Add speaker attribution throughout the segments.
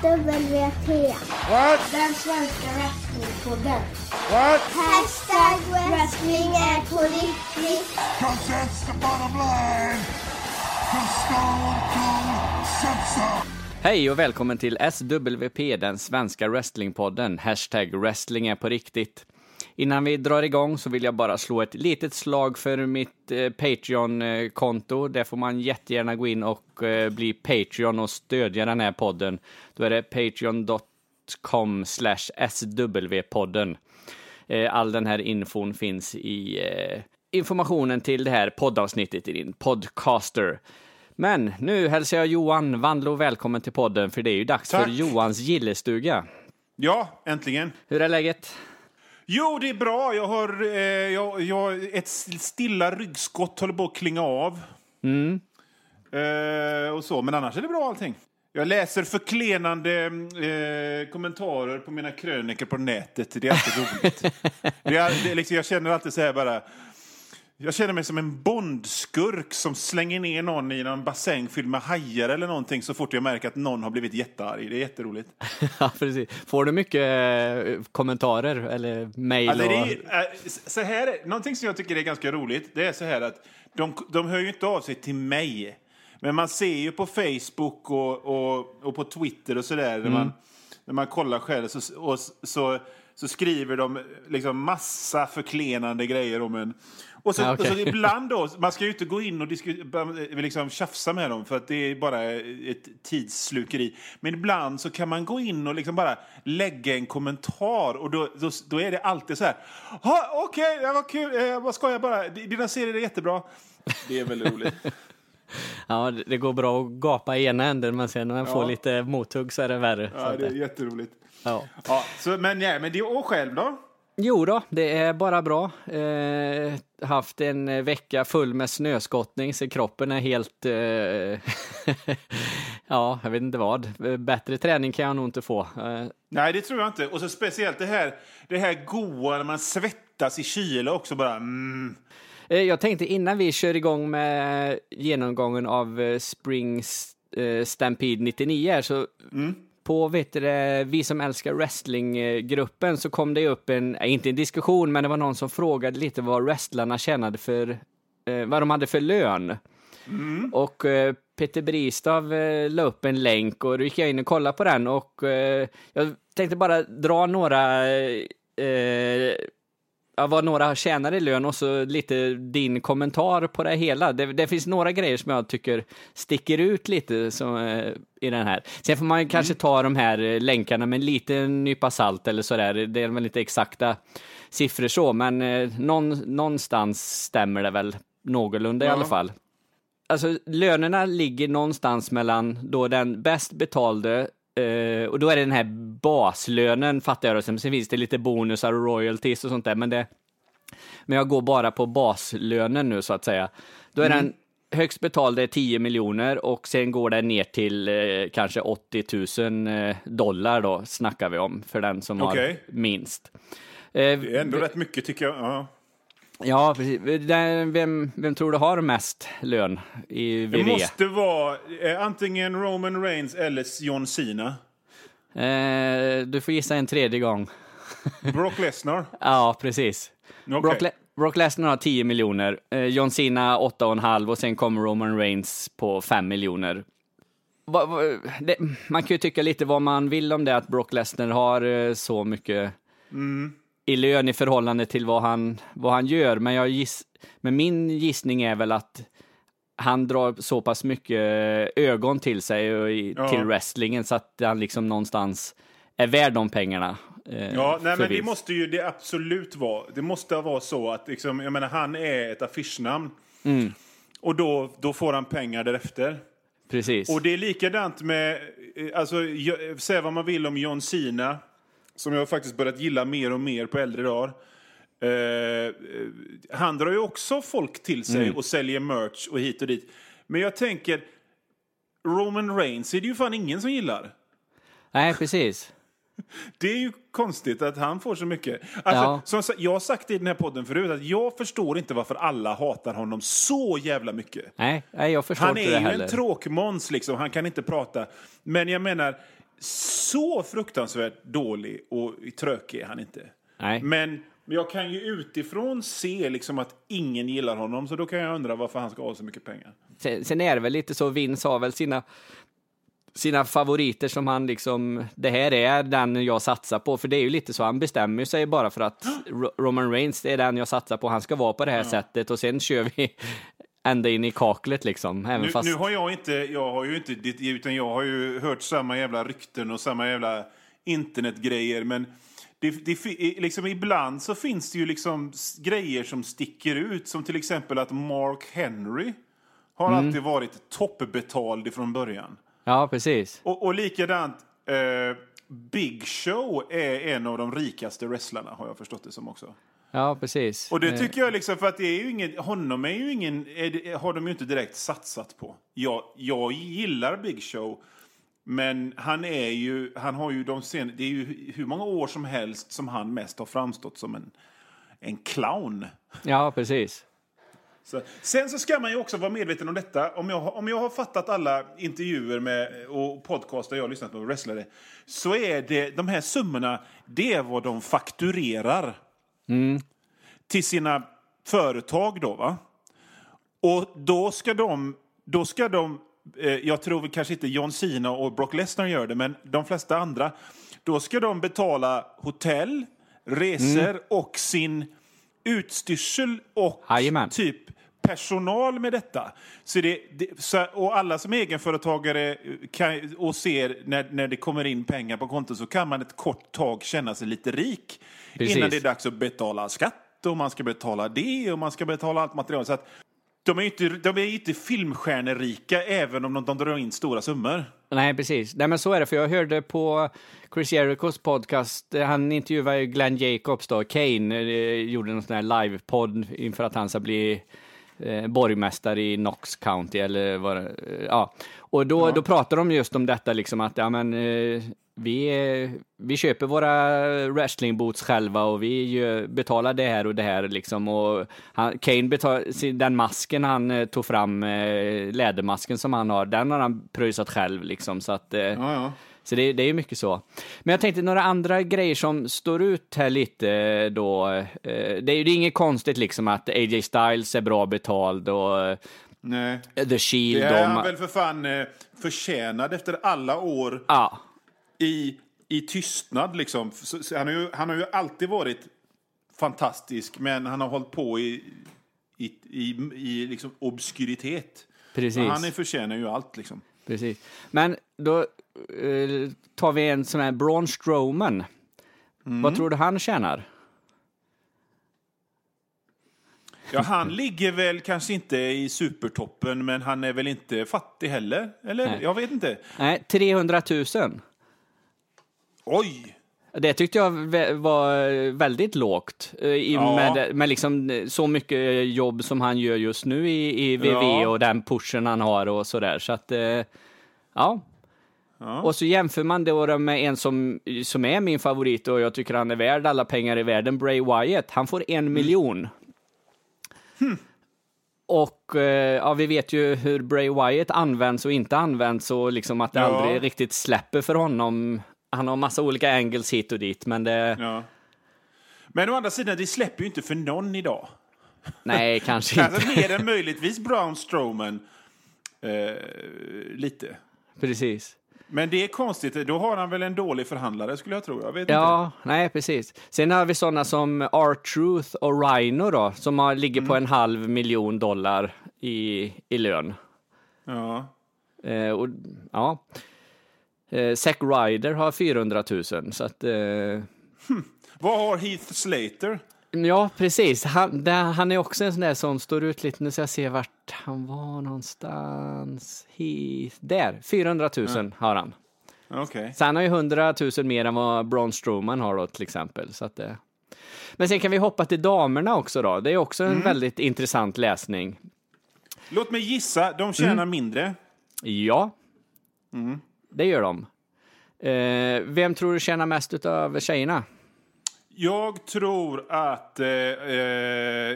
Speaker 1: SWT.
Speaker 2: What?
Speaker 1: Den svenska wrestlingpodden.
Speaker 2: What?
Speaker 1: Hashtag wrestling är på riktigt.
Speaker 2: Cause that's the bottom line. Cause Stone Cold said so.
Speaker 3: Hej och välkommen till SWP, den svenska wrestlingpodden. Hashtag wrestling är på riktigt. Innan vi drar igång så vill jag bara slå ett litet slag för mitt eh, Patreon-konto. Där får man jättegärna gå in och eh, bli Patreon och stödja den här podden. Då är det patreon.com swpodden. Eh, all den här infon finns i informationen till det här poddavsnittet i din podcaster. Men nu hälsar jag Johan Vandlo välkommen till podden, för det är ju dags
Speaker 2: Tack.
Speaker 3: för Johans gillestuga.
Speaker 2: Ja, äntligen.
Speaker 3: Hur är läget?
Speaker 2: Jo, det är bra. Jag har eh, jag, jag, ett stilla ryggskott håller på att klinga av.
Speaker 3: Mm.
Speaker 2: Eh, och så, men annars är det bra allting. Jag läser förklenande eh, kommentarer på mina krönikor på nätet. Det är alltid roligt. det är, det liksom, jag känner alltid så här bara... Jag känner mig som en bondskurk som slänger ner någon i någon bassäng fylld med hajar eller någonting så fort jag märker att någon har blivit jättearg. Det är jätteroligt.
Speaker 3: ja, precis. Får du mycket eh, kommentarer eller mejl?
Speaker 2: Alltså,
Speaker 3: och...
Speaker 2: så här, någonting som jag tycker är ganska roligt, det är så här att de, de hör ju inte av sig till mig. Men man ser ju på Facebook och, och, och på Twitter och sådär, när, man, när man kollar själv, så, och, så, så skriver de liksom massa förklenande grejer om en. Och så,
Speaker 3: Ja, okej.
Speaker 2: och så ibland då, man ska ju inte gå in och disku- liksom tjafsa med dem för att det är bara ett tidsslukeri. Men ibland så kan man gå in och liksom bara lägga en kommentar och då, då, då är det alltid så här. "Ha, Okej, det var kul, eh, jag bara skojar bara. Dina serier är jättebra. Det är väldigt roligt.
Speaker 3: Ja, det det går bra att gapa i ena änden, men sen när man får
Speaker 2: Ja.
Speaker 3: lite mothugg så är det värre.
Speaker 2: Ja, det är
Speaker 3: det-
Speaker 2: jätteroligt.
Speaker 3: ja.
Speaker 2: Ja, så, men, ja, men det och själv då?
Speaker 3: Jo då, det är bara bra. Eh, haft en vecka full med snöskottning så kroppen är helt... Eh, ja, jag vet inte vad. Bättre träning kan jag nog inte få. Eh,
Speaker 2: Nej, det tror jag inte. Och så speciellt det här, det här goa när man svettas i kyla också bara. Mm.
Speaker 3: Eh, Jag tänkte innan vi kör igång med genomgången av eh, Spring eh, Stampede 99 här, så på vet du, Vi som älskar wrestlinggruppen så kom det upp en, eh, inte en diskussion, men det var någon som frågade lite vad wrestlarna tjänade för, eh, vad de hade för lön. Och eh, Peter Bristav eh, la upp en länk och då gick jag in och kollade på den och jag tänkte bara dra några eh, ja, vad några tjänar i lön och så lite din kommentar på det hela. Det, det finns några grejer som jag tycker sticker ut lite som, eh, i den här. Sen får man ju kanske ta de här eh, länkarna med en liten nypa salt eller sådär. Det är väl inte exakta siffror så, men eh, någon, någonstans stämmer det väl någorlunda i
Speaker 2: Ja.
Speaker 3: alla fall. Alltså lönerna ligger någonstans mellan då den bäst betalde eh, och då är det den här baslönen fattar jag då. Sen finns det lite bonusar och royalties och sånt där. Men, det, men jag går bara på baslönen nu så att säga. Då är den högst betalda är 10 miljoner och sen går det ner till eh, kanske 80 000 eh, dollar då snackar vi om för den som
Speaker 2: Okej.
Speaker 3: har minst. Eh,
Speaker 2: Det är ändå rätt mycket tycker jag. Ja.
Speaker 3: Ja, precis. Vem, vem tror du har mest lön i
Speaker 2: Det
Speaker 3: VV?
Speaker 2: måste vara eh, antingen Roman Reigns eller John Cena.
Speaker 3: Eh, du får gissa en tredje gång.
Speaker 2: Brock Lesnar.
Speaker 3: Ja, precis.
Speaker 2: Okej.
Speaker 3: Brock, Le- Brock Lesnar har 10 miljoner, eh, John Cena 8,5 och sen kommer Roman Reigns på 5 miljoner. Va, va, det, man kan ju tycka lite vad man vill om det, att Brock Lesnar har eh, så mycket i lön i förhållande till vad han, vad han gör. Men, jag giss, men min gissning är väl att han drar så pass mycket ögon till sig och i,
Speaker 2: Ja.
Speaker 3: till wrestlingen så att han liksom någonstans är värd de pengarna. eh,
Speaker 2: Ja, nej, men det måste ju det absolut vara. Det måste vara så att liksom, jag menar, han är ett affischnamn.
Speaker 3: Mm.
Speaker 2: Och då, då får han pengar därefter.
Speaker 3: Precis.
Speaker 2: Och det är likadant med, eh, alltså, säga vad man vill om John Cena, som jag faktiskt börjat gilla mer och mer på äldre dagar. Eh, eh, han drar ju också folk till sig
Speaker 3: Mm.
Speaker 2: och säljer merch och hit och dit. Men jag tänker, Roman Reigns är det ju fan ingen som gillar.
Speaker 3: Nej, precis.
Speaker 2: Det är ju konstigt att han får så mycket. Alltså,
Speaker 3: Ja.
Speaker 2: som jag har sagt i den här podden förut att jag förstår inte varför alla hatar honom så jävla mycket.
Speaker 3: Nej, nej jag förstår
Speaker 2: Han är
Speaker 3: inte
Speaker 2: ju
Speaker 3: det heller.
Speaker 2: en tråkmåns, liksom. han kan inte prata. Men jag menar, så fruktansvärt dålig och trökig är han inte.
Speaker 3: Nej.
Speaker 2: Men jag kan ju utifrån se liksom att ingen gillar honom, så då kan jag undra varför han ska ha så mycket pengar.
Speaker 3: Sen, sen är det väl lite så, Vince har väl sina, sina favoriter som han liksom, det här är den jag satsar på, för det är ju lite så, han bestämmer sig bara för att Ro- Roman Reigns, det är den jag satsar på, han ska vara på det här sättet och sen kör vi ända in i kaklet liksom. Även
Speaker 2: Nu,
Speaker 3: fast,
Speaker 2: nu har jag inte, jag har ju inte, utan jag har ju hört samma jävla rykten och samma jävla internetgrejer, men det, det, liksom ibland så finns det ju liksom grejer som sticker ut, som till exempel att Mark Henry har
Speaker 3: Mm.
Speaker 2: alltid varit toppbetald från början.
Speaker 3: Ja, precis.
Speaker 2: Och, och likadant, eh, Big Show är en av de rikaste wrestlarna, har jag förstått det som också.
Speaker 3: Ja, precis.
Speaker 2: Och det
Speaker 3: Eh,
Speaker 2: tycker jag liksom, för att det är ju ingen, honom är ju ingen, är det, har de ju inte direkt satsat på. Jag, jag gillar Big Show, men han är ju, han har ju de sen, det är ju hur många år som helst som han mest har framstått som en, en clown.
Speaker 3: Ja, precis.
Speaker 2: Så, sen så ska man ju också vara medveten om detta. Om jag, om jag har fattat alla intervjuer med, och podcaster jag har lyssnat på wrestlare, så är det de här summorna, det är vad de fakturerar till sina företag då va? Och då ska de, då ska de eh, jag tror kanske inte John Cena och Brock Lesnar gör det, men de flesta andra, då ska de betala hotell, resor och sin utstyrsel och
Speaker 3: Jajamän.
Speaker 2: typ personal med detta. Så det, det, så, och alla som egenföretagare kan, och ser när, när det kommer in pengar på kontot så kan man ett kort tag känna sig lite rik
Speaker 3: Precis.
Speaker 2: innan det är dags att betala skatt och man ska betala det och man ska betala allt material. Så att de är ju inte, de är inte filmstjärnerika även om de, de drar in stora summor.
Speaker 3: Nej, precis. Nej, men så är det, för jag hörde på Chris Jerichos podcast, eh, han intervjuade ju Glenn Jacobs då, Kane, eh, gjorde någon sån här livepodd inför att han ska bli eh, borgmästare i Knox County eller vad det, eh, ja. Och då, då pratar de just om detta liksom att, ja men, eh, vi, vi köper våra wrestlingboots själva och vi betalar det här och det här liksom. Och han, Kane betalar, den masken han eh, tog fram, eh, lädermasken som han har, den har han pröjsat själv liksom. Så att, eh,
Speaker 2: Ja, ja.
Speaker 3: Så det, det är ju mycket så. Men jag tänkte några andra grejer som står ut här lite då. Eh, det är ju det är inget konstigt liksom att AJ Styles är bra betald och
Speaker 2: Nej.
Speaker 3: The Shield.
Speaker 2: Det är
Speaker 3: de,
Speaker 2: han väl för fan eh, förtjänad efter alla år
Speaker 3: Ja,
Speaker 2: i, i tystnad. Liksom. Så, han, har ju, han har ju alltid varit fantastisk, men han har hållit på i, i, i, i liksom obskuritet.
Speaker 3: precis.
Speaker 2: Så han förtjänar ju allt. Liksom.
Speaker 3: Precis. Men då eh, tar vi en sån här Braun Strowman. Vad tror du han tjänar?
Speaker 2: Ja, han ligger väl kanske inte i supertoppen, men han är väl inte fattig heller? Eller?
Speaker 3: Nej.
Speaker 2: Jag vet inte.
Speaker 3: Nej, 300 000.
Speaker 2: Oj!
Speaker 3: Det tyckte jag var väldigt lågt. eh, I,
Speaker 2: Ja.
Speaker 3: med, med liksom eh, så mycket jobb som han gör just nu i, i VV
Speaker 2: Ja.
Speaker 3: och den pushen han har och sådär. Så att, eh, ja. Och så jämför man det med en som, som är min favorit och jag tycker han är värd alla pengar i världen, Bray Wyatt. Han får en miljon. Och eh, ja, vi vet ju hur Bray Wyatt används och inte används och liksom att det
Speaker 2: Ja.
Speaker 3: aldrig riktigt släpper för honom. Han har massa olika angles hit och dit, men det...
Speaker 2: Ja. Men å andra sidan, det släpper ju inte för någon idag.
Speaker 3: Nej, kanske inte.
Speaker 2: Mer än möjligtvis Brown Strowman. Eh, lite.
Speaker 3: Precis.
Speaker 2: Men det är konstigt, då har han väl en dålig förhandlare skulle jag tro. Jag vet inte.
Speaker 3: Ja, nej precis. Sen har vi sådana som R-Truth och Rhino då, som har, ligger på en halv miljon dollar i, i lön.
Speaker 2: Ja.
Speaker 3: Eh, och, ja. Eh, Zack Ryder har 400 000, så att... Eh,
Speaker 2: Vad har Heath Slater?
Speaker 3: ja, precis. Han, det, han är också en sån där som står ut lite. Nu ska jag se vart han var någonstans. He, där, 400 000 har han.
Speaker 2: Okej.
Speaker 3: Så han har ju 100 000 mer än vad Braun Strowman har då till exempel. Så att, eh. Men sen kan vi hoppa till damerna också då. Det är också en väldigt intressant läsning.
Speaker 2: Låt mig gissa, de tjänar
Speaker 3: Mm.
Speaker 2: mindre.
Speaker 3: Ja, det gör de. Eh, vem tror du tjänar mest av tjejerna?
Speaker 2: Jag tror att eh, eh,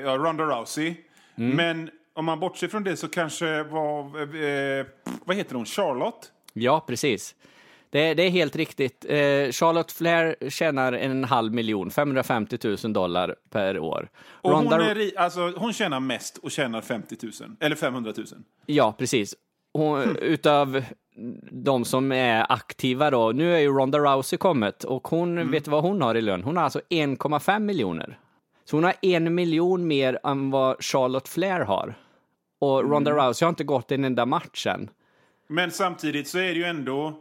Speaker 2: ja, Ronda Rousey.
Speaker 3: Mm.
Speaker 2: Men om man bortser från det så kanske var... Eh, vad heter hon? Charlotte?
Speaker 3: Ja, precis. Det, det är helt riktigt. Eh, Charlotte Flair tjänar en halv miljon, 550 000 dollar per år.
Speaker 2: Och
Speaker 3: Ronda-
Speaker 2: hon, är, alltså, hon tjänar mest och tjänar 50 000. Eller 500 000.
Speaker 3: Ja, precis. Hon, Utav de som är aktiva då, nu är ju Ronda Rousey kommit och hon, vet du vad hon har i lön? Hon har alltså 1,5 miljoner. Så hon har en miljon mer än vad Charlotte Flair har. Och Ronda Rousey har inte gått en enda match än.
Speaker 2: Men samtidigt så är det ju ändå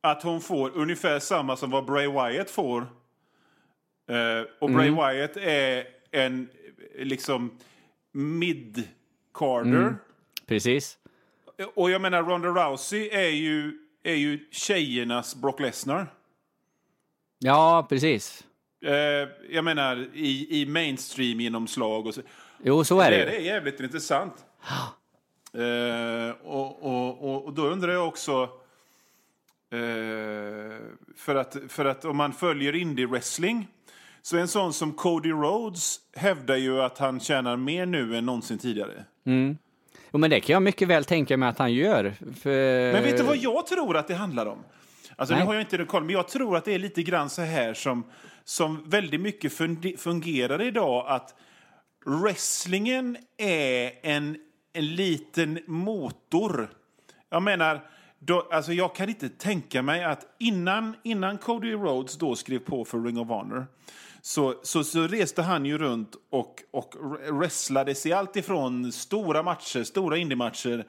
Speaker 2: att hon får ungefär samma som vad Bray Wyatt får. Eh, och Bray Wyatt är en liksom mid-carder.
Speaker 3: Precis.
Speaker 2: Och jag menar Ronda Rousey är ju, är ju tjejernas Brock Lesnar.
Speaker 3: Ja, precis.
Speaker 2: Eh, jag menar i, i mainstream-genomslag och så.
Speaker 3: Jo, så är det
Speaker 2: Det, är jävligt intressant. Eh, och, och, och, och då undrar jag också... Eh, för, att, för att om man följer indie-wrestling så en sån som Cody Rhodes hävdar ju att han tjänar mer nu än någonsin tidigare.
Speaker 3: Jo, men det kan jag mycket väl tänka mig att han gör. För...
Speaker 2: Men vet du vad jag tror att det handlar om? Alltså nu har jag inte koll, men jag tror att det är lite grann så här som, som väldigt mycket fungerar idag. Att wrestlingen är en, en liten motor. Jag menar, då, alltså jag kan inte tänka mig att innan, innan Cody Rhodes då skrev på för Ring of Honor så, så, så reste han ju runt och, och wrestlades i allt ifrån stora matcher, stora indie-matcher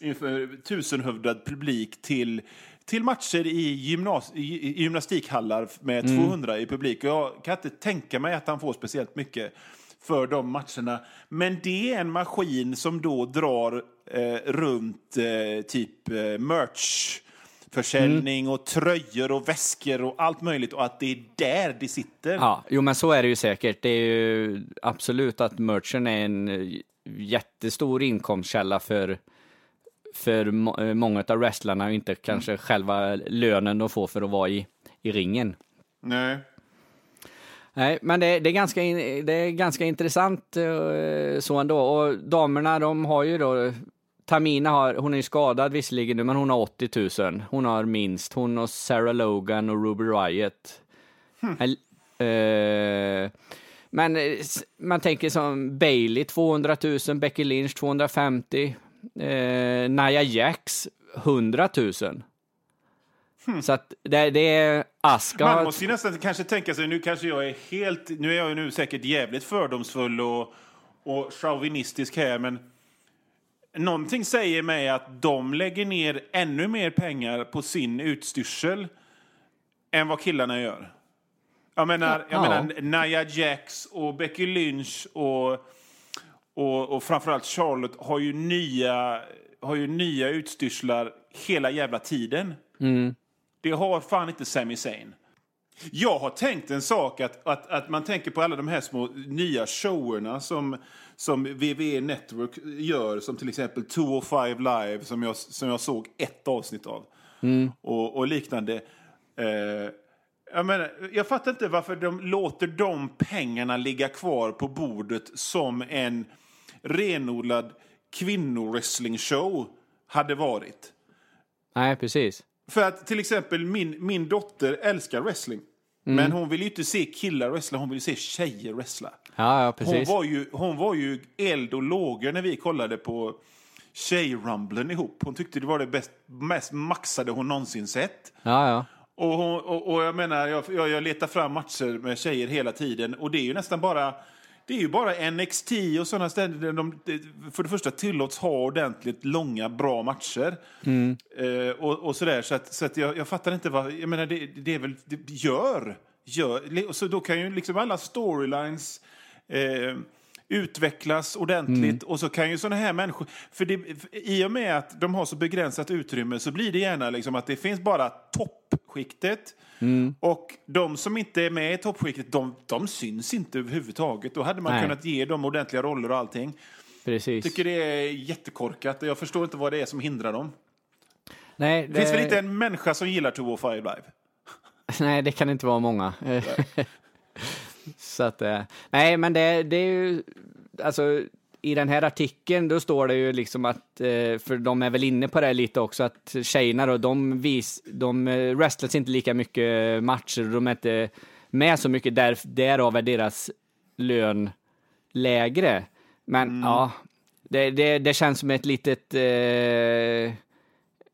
Speaker 2: inför tusenhövdad publik till, till matcher i, gymnas, i, gymnastikhallar med 200 i publik. Och Jag kan inte tänka mig att han får speciellt mycket för de matcherna. Men det är en maskin som då drar eh, runt eh, typ eh, merch försäljning och tröjor och väskor och allt möjligt och att det är där det sitter.
Speaker 3: Ja, jo men så är det ju säkert. Det är ju absolut att merchen är en jättestor inkomstkälla för, för må- många av wrestlarna och inte kanske själva lönen de får för att vara i, i ringen.
Speaker 2: Nej.
Speaker 3: Nej, men det, det, är ganska in, det är ganska intressant eh, så ändå. Och damerna, de har ju då Tamina har, hon är ju skadad visserligen nu, men hon har 80 000. Hon har minst. Hon och Sarah Logan och Ruby Riot. Eh, men eh, s- man tänker som Bailey 200 000, Becky Lynch 250, eh, Nia Jax 100 000. Så att det, det är Aska.
Speaker 2: Man måste ju nästan kanske tänka sig, nu kanske jag är helt, nu är jag ju nu säkert jävligt fördomsfull och, och chauvinistisk här, men någonting säger mig att de lägger ner ännu mer pengar på sin utstyrsel än vad killarna gör. Jag menar, jag
Speaker 3: Ja.
Speaker 2: menar Nia Jax och Becky Lynch och, och, och framförallt Charlotte har ju nya, har ju nya utstyrslar hela jävla tiden. Det har fan inte Sami Zayn. Jag har tänkt en sak, att, att, att man tänker på alla de här små nya showerna som, som WWE Network gör, som till exempel 205 Live, som jag, som jag såg ett avsnitt av, och, och liknande. Eh, jag, menar, jag fattar inte varför de låter de pengarna ligga kvar på bordet som en renodlad kvinnowrestling-show hade varit.
Speaker 3: Nej, precis.
Speaker 2: För att till exempel min, min dotter älskar wrestling. Men hon vill ju inte se killar wrestla, hon vill se tjejer wrestla.
Speaker 3: Ja, ja,
Speaker 2: Hon var, ju, hon var ju eld och lågor när vi kollade på Tjejrumblen ihop. Hon tyckte det var det bäst, mest maxade hon någonsin sett.
Speaker 3: Ja, ja.
Speaker 2: Och, och, och jag menar, jag, jag, jag letar fram matcher med tjejer hela tiden och det är ju nästan bara det är ju bara NXT och sådana ställen där de för det första tillåts ha ordentligt långa, bra matcher. Eh, och, och sådär, så att, så att jag, jag fattar inte vad... Jag menar, det, det är väl... Det, gör! gör. Så då kan ju liksom alla storylines eh, utvecklas ordentligt och så kan ju sådana här människor... För, det, I och med att de har så begränsat utrymme så blir det gärna liksom att det finns bara toppskiktet och de som inte är med i toppskiktet, de, de syns inte överhuvudtaget. Då hade man
Speaker 3: Nej.
Speaker 2: kunnat ge dem ordentliga roller och allting.
Speaker 3: Precis.
Speaker 2: tycker det är jättekorkat och jag förstår inte vad det är som hindrar dem.
Speaker 3: Nej,
Speaker 2: Det finns väl inte en människa som gillar 205 Live?
Speaker 3: Nej, det kan inte vara många. Så att, eh, nej, men det, det är ju, alltså, i den här artikeln, då står det ju liksom att, eh, för de är väl inne på det lite också, att tjejerna då, de, vis, de eh, wrestlas inte lika mycket matcher, de är inte med så mycket, där, därav är deras lön lägre. Men mm. ja, det, det, det, känns som ett litet, eh,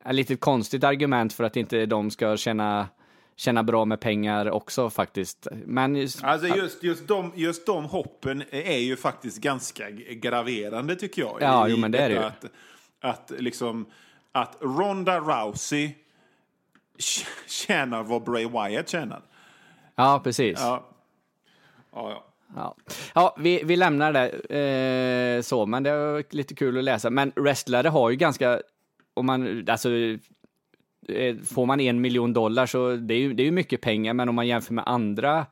Speaker 3: ett litet konstigt argument för att inte de ska tjäna tjäna bra med pengar också faktiskt. Men
Speaker 2: just, alltså just, just, de, just de hoppen är ju faktiskt ganska graverande tycker jag.
Speaker 3: Ja, jo, men det är det ju.
Speaker 2: Att, att, liksom, att Ronda Rousey tjänar vad Bray Wyatt tjänar.
Speaker 3: Ja, precis.
Speaker 2: Ja, ja. ja.
Speaker 3: Ja, ja vi, vi lämnar det eh, så, men det var lite kul att läsa. Men wrestlare har ju ganska, om man, alltså får man en miljon dollar så det är ju, det är ju mycket pengar, men om man jämför med andra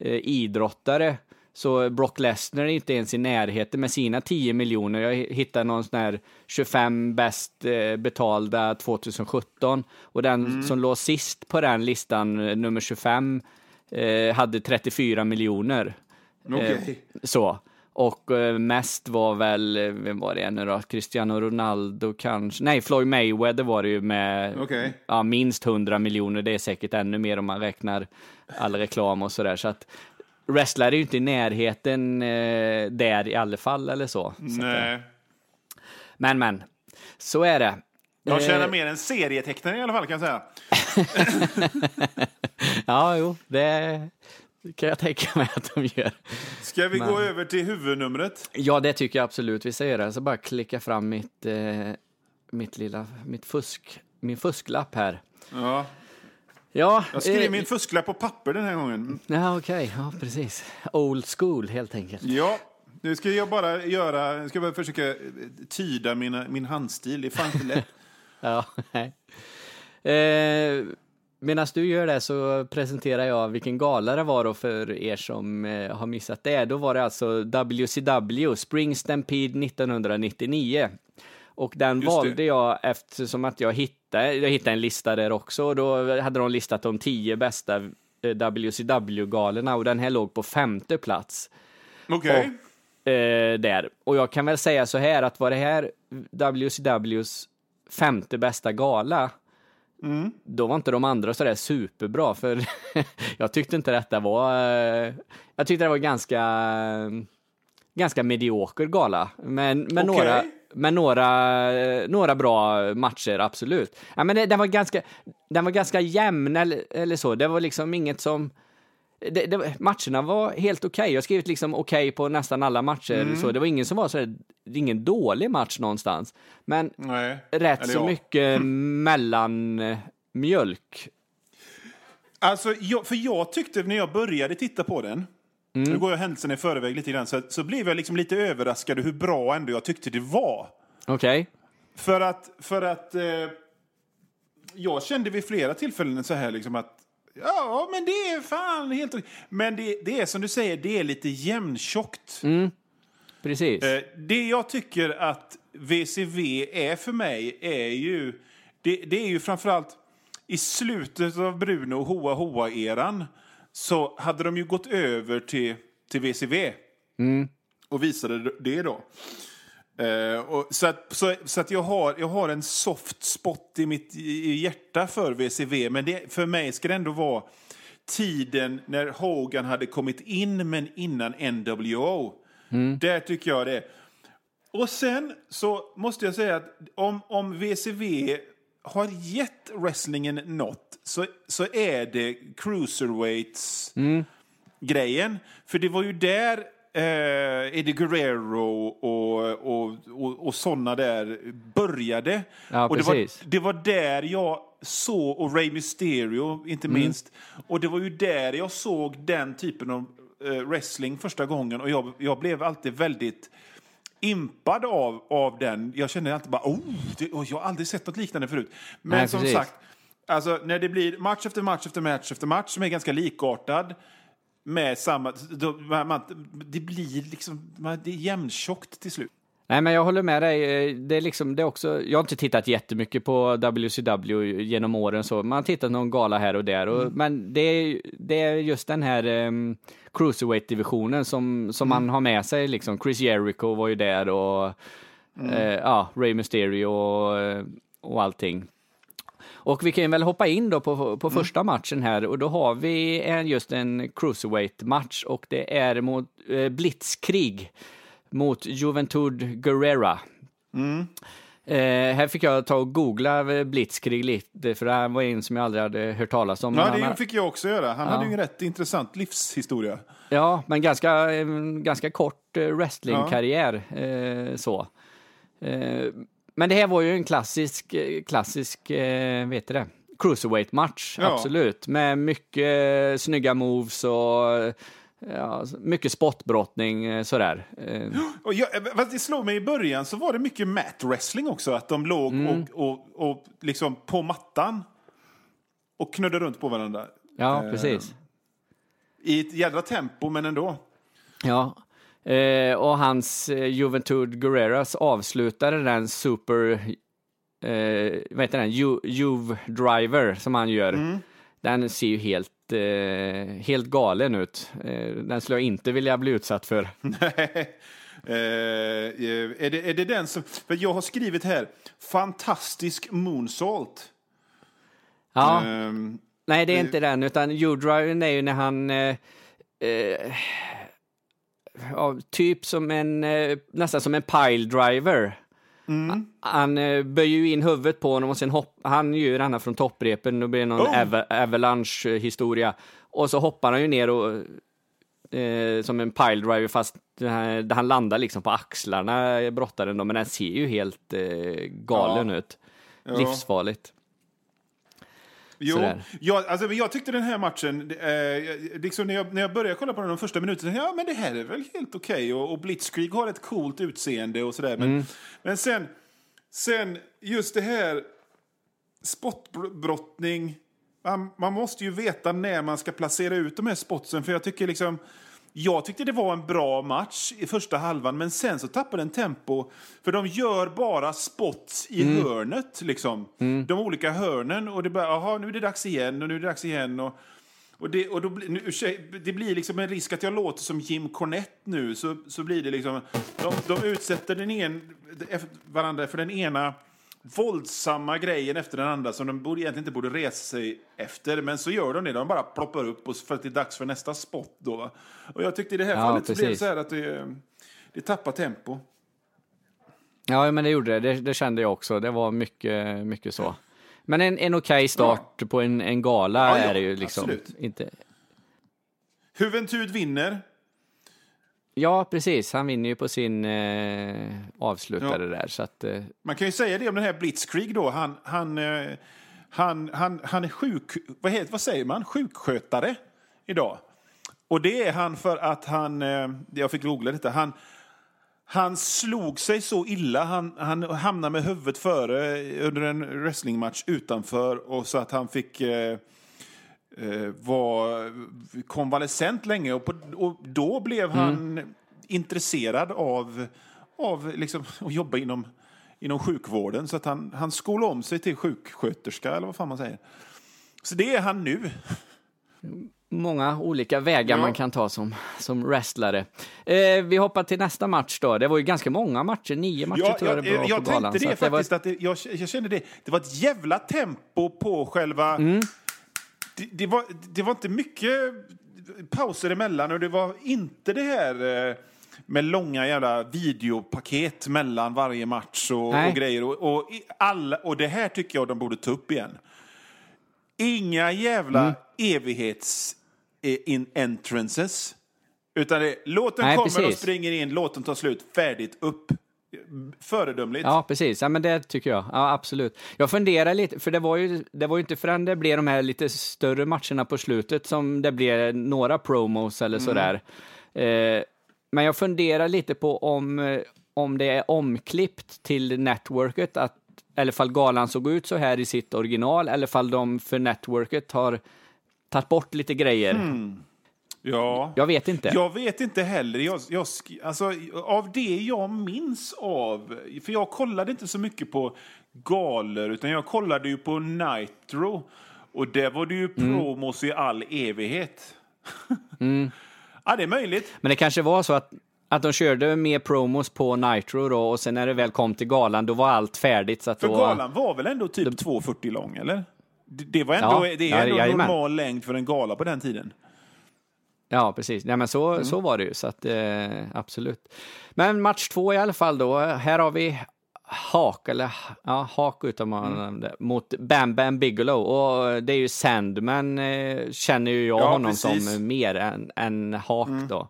Speaker 3: eh, idrottare så Brock Lesnar är inte ens i närheten med sina 10 miljoner. Jag hittade någon sån här 25 bäst eh, betalda 2017 och den mm. som låg sist på den listan, eh, nummer 25, eh, hade 34 miljoner.
Speaker 2: Okay.
Speaker 3: Eh, så. Och eh, mest var väl, eh, vem var det nu då? Cristiano Ronaldo kanske? Nej, Floyd Mayweather var det ju med
Speaker 2: okay.
Speaker 3: ja, minst 100 miljoner. Det är säkert ännu mer om man räknar all reklam och sådär. Så att wrestlare är ju inte i närheten eh, där i alla fall eller så.
Speaker 2: Nej.
Speaker 3: Så men, men, så är det.
Speaker 2: De tjänar eh, mer än serietecknare i alla fall kan jag säga.
Speaker 3: ja, jo, det kan jag tänka mig att de gör.
Speaker 2: Ska vi Men... gå över till huvudnumret?
Speaker 3: Ja, det tycker jag absolut vi göra. Jag ska bara klicka fram mitt, eh, mitt lilla, mitt fusk, min fusklapp här.
Speaker 2: Ja.
Speaker 3: Ja,
Speaker 2: jag skrev eh, min fusklapp på papper den här gången.
Speaker 3: Ja, okej. Okay. Ja, precis. Old school, helt enkelt.
Speaker 2: Ja, nu ska jag bara göra, jag ska bara försöka tyda mina, min handstil. Det är fan inte lätt.
Speaker 3: ja, nej. Eh, Medan du gör det så presenterar jag vilken gala det var då för er som eh, har missat det. Då var det alltså WCW, Spring Stampede 1999. Och den Just valde det. jag eftersom att jag hittade, jag hittade en lista där också. Och då hade de listat de tio bästa eh, WCW-galorna och den här låg på femte plats.
Speaker 2: Okej.
Speaker 3: Okay. Eh, där. Och jag kan väl säga så här att var det här WCWs femte bästa gala
Speaker 2: Mm.
Speaker 3: Då var inte de andra sådär superbra, för jag tyckte inte detta var... Eh, jag tyckte det var ganska, ganska medioker gala, men med okay. några med några, några bra matcher, absolut. Ja, men det, den, var ganska, den var ganska jämn eller, eller så. Det var liksom inget som det, det, matcherna var helt okej. Okay. Jag har skrivit liksom okej okay på nästan alla matcher. Mm. Så det var ingen som var så här, ingen dålig match någonstans. Men
Speaker 2: Nej.
Speaker 3: rätt så ja. mycket mellanmjölk.
Speaker 2: Alltså, jag, för jag tyckte när jag började titta på den, mm. nu går jag händelsen i förväg lite grann, så, så blev jag liksom lite överraskad hur bra ändå jag tyckte det var.
Speaker 3: Okej. Okay.
Speaker 2: För att, för att eh, jag kände vid flera tillfällen så här liksom att Ja, men det är fan helt Men det, det är som du säger, det är lite jämntjockt.
Speaker 3: Mm. Precis.
Speaker 2: Eh, det jag tycker att VCV är för mig är ju... Det, det är ju framförallt i slutet av Bruno och Hoa Hoa-eran så hade de ju gått över till, till VCV.
Speaker 3: Mm.
Speaker 2: Och visade det då. Uh, och så att, så, så, att jag, har, jag har en soft spot i mitt i hjärta för VCV, men det, för mig ska det ändå vara tiden när Hogan hade kommit in, men innan NWO.
Speaker 3: Mm.
Speaker 2: Där tycker jag det. Och sen så måste jag säga att om, om VCV har gett wrestlingen något så, så är det cruiserweights
Speaker 3: mm.
Speaker 2: grejen. För det var ju där eh, Eddie Guerrero och, och, och, och sådana där började.
Speaker 3: Ja,
Speaker 2: och det var, det var där jag såg, och Rey Mysterio inte mm. minst, och det var ju där jag såg den typen av eh, wrestling första gången och jag, jag blev alltid väldigt impad av, av den. Jag kände alltid bara, oh, det, oh, jag har aldrig sett något liknande förut. Men Nej, som precis. sagt, alltså, när det blir match efter match efter match efter match som är ganska likartad, med samma... Då, man, det blir liksom... Man, det är jämntjockt till slut.
Speaker 3: Nej, men jag håller med dig. Det är liksom, det är också, jag har inte tittat jättemycket på WCW genom åren, så man har tittat någon gala här och där. Och, mm. Men det är, det är just den här um, cruiserweight-divisionen som, som mm. man har med sig. Liksom. Chris Jericho var ju där och mm. uh, ja, Ray Mysterio och, och allting. Och vi kan väl hoppa in då på, på mm. första matchen här och då har vi en, just en cruiserweight-match och det är mot eh, Blitzkrig mot Juventud Guerrera. Mm. Eh, här fick jag ta och googla Blitzkrieg lite, för det här var en som jag aldrig hade hört talas om.
Speaker 2: Ja, det han, fick jag också göra. Han ja. hade ju en rätt intressant livshistoria.
Speaker 3: Ja, men ganska, ganska kort eh, wrestlingkarriär. Ja. Eh, så. Eh, men det här var ju en klassisk, eh, klassisk eh, vet det, cruiserweight-match, ja. absolut. Med mycket snygga moves och Ja, mycket spottbrottning eh, sådär.
Speaker 2: Eh. Och jag, det slog mig i början så var det mycket mat wrestling också. Att de låg mm. och, och, och liksom på mattan och knudde runt på varandra.
Speaker 3: Ja, eh, precis.
Speaker 2: I ett jädra tempo, men ändå.
Speaker 3: Ja, eh, och hans eh, Juventud Guerreras avslutade den super, eh, vad heter den, Juve Driver som han gör. Mm. Den ser ju helt eh, helt galen ut. Eh, den skulle jag inte vilja bli utsatt för.
Speaker 2: Nej. Eh, är, det, är det den som... För jag har skrivit här, fantastisk moonsault.
Speaker 3: Ja. Um, Nej, det är inte den, utan U-driven är ju när han... Eh, ja, typ som en, eh, nästan som en pile driver. Mm. Han eh, böjer ju in huvudet på honom och sen hoppar han ju den från topprepen, då blir det någon oh. av avalanche-historia. Och så hoppar han ju ner och eh, som en pile driver fast där han landar liksom på axlarna, brottaren då, men den ser ju helt eh, galen ja. ut. Livsfarligt.
Speaker 2: Jo, jag, alltså, jag tyckte den här matchen, eh, liksom när, jag, när jag började kolla på den de första minuterna, ja men det här är väl helt okej okay. och, och Blitzkrieg har ett coolt utseende och sådär. Men, mm. men sen, sen, just det här spottbrottning, man, man måste ju veta när man ska placera ut de här spotsen, för jag tycker liksom jag tyckte det var en bra match i första halvan, men sen så tappade den tempo. För de gör bara spots i mm. hörnet, liksom. Mm. De olika hörnen. Och det bara, jaha, nu är det dags igen och nu är det dags igen. Och, och, det, och då, nu, det blir liksom en risk att jag låter som Jim Cornette nu. Så, så blir det liksom, de, de utsätter den en, varandra för den ena våldsamma grejen efter den andra som de borde, egentligen inte borde resa sig efter. Men så gör de det. De bara ploppar upp och för att det är dags för nästa spot. Då, Och jag tyckte i det här ja, fallet precis. så blev det så här att det, det tappar tempo.
Speaker 3: Ja, men det gjorde det. det. det. kände jag också. Det var mycket, mycket så. Men en, en okej okay start ja. på en, en gala ja, är det ju liksom. Absolut. Inte...
Speaker 2: Juventud vinner.
Speaker 3: Ja, precis. Han vinner ju på sin eh, avslutare ja. där. Så att, eh...
Speaker 2: Man kan ju säga det om den här Blitzkrieg då. Han, han, eh, han, han, han är sjuk... Vad, heter, vad säger man? Sjukskötare idag. Och det är han för att han... Eh, jag fick googla detta. Han, han slog sig så illa, han, han hamnade med huvudet före under en wrestlingmatch utanför och så att han fick eh, eh, var konvalescent länge och, på, och då blev han mm. intresserad av, av liksom, att jobba inom, inom sjukvården. Så att han, han skolade om sig till sjuksköterska, eller vad fan man säger. Så det är han nu.
Speaker 3: Många olika vägar ja. man kan ta som, som wrestlare. Eh, vi hoppar till nästa match då. Det var ju ganska många matcher, nio matcher
Speaker 2: ja,
Speaker 3: tror jag det var
Speaker 2: Jag
Speaker 3: på
Speaker 2: tänkte det, det faktiskt, var... att det, jag, jag kände det. Det var ett jävla tempo på själva... Mm det, det, var, det var inte mycket pauser emellan och det var inte det här eh, med långa jävla videopaket mellan varje match och, och grejer. Och, och, alla, och det här tycker jag de borde ta upp igen. Inga jävla mm. evighets-entrances. Utan det, låt den komma och springer in, låt den ta slut, färdigt, upp föredömligt.
Speaker 3: Ja, precis. Ja, men det tycker jag. Ja, absolut. Jag funderar lite, för det var ju, det var ju inte förrän det blev de här lite större matcherna på slutet som det blev några promos eller mm. sådär. Eh, men jag funderar lite på om, om det är omklippt till networket, att, eller fall galan såg ut så här i sitt original, eller fall de för networket har tagit bort lite grejer. Mm.
Speaker 2: Ja.
Speaker 3: Jag vet inte.
Speaker 2: Jag vet inte heller. Jag, jag, alltså, av det jag minns av... För jag kollade inte så mycket på galor, utan jag kollade ju på Nitro. Och där var det ju
Speaker 3: Mm.
Speaker 2: promos i all evighet. ja, det är möjligt.
Speaker 3: Men det kanske var så att, att de körde mer promos på Nitro då och sen när det väl kom till galan då var allt färdigt. Så att
Speaker 2: För
Speaker 3: då,
Speaker 2: galan var väl ändå typ 2,40 lång, eller? Det, var ändå,
Speaker 3: Ja,
Speaker 2: det
Speaker 3: ja,
Speaker 2: är ändå
Speaker 3: jajamän.
Speaker 2: normal längd för en gala på den tiden.
Speaker 3: Ja, precis. Nej, men så, så var det ju, så att, eh, absolut. Men match två i alla fall då. Här har vi Hak, eller ja, Hak utan man det, mot Bam Bam Bigelow. Och det är ju Sandman, eh, känner ju jag
Speaker 2: Ja,
Speaker 3: honom
Speaker 2: precis.
Speaker 3: som mer än, än Hak då.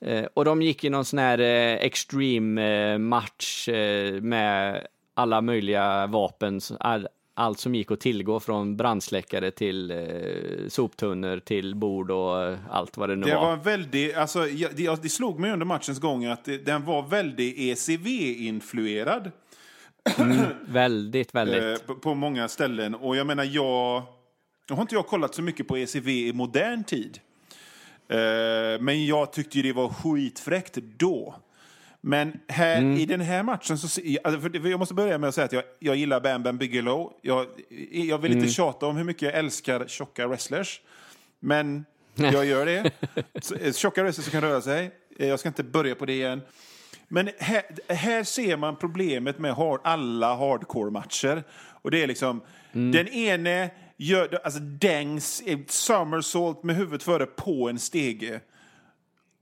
Speaker 3: Eh, och de gick i någon sån här eh, extreme eh, match eh, med alla möjliga vapen, all, allt som gick att tillgå från brandsläckare till eh, soptunnor till bord och eh, allt vad det nu
Speaker 2: Det
Speaker 3: var.
Speaker 2: var en väldigt, alltså, jag- det, det slog mig under matchens gång att det, den var väldigt ECV-influerad.
Speaker 3: Väldigt, väldigt.
Speaker 2: eh, på, på många ställen. Och jag menar, jag... Nu har inte jag kollat så mycket på ECV i modern tid. Eh, men jag tyckte det var skitfräckt då. Men här, i den här matchen så... Alltså jag måste börja med att säga att jag, jag gillar Bam Bam Bigelow. Jag, jag vill inte tjata om hur mycket jag älskar tjocka wrestlers. Men jag gör det. Så, eh, Tjocka wrestlers som kan röra sig. Eh, Jag ska inte börja på det igen. Men här, här ser man problemet med hard, alla hardcore-matcher. Och det är liksom, den ene gör, alltså dängs, somersault med huvudet före på en stege.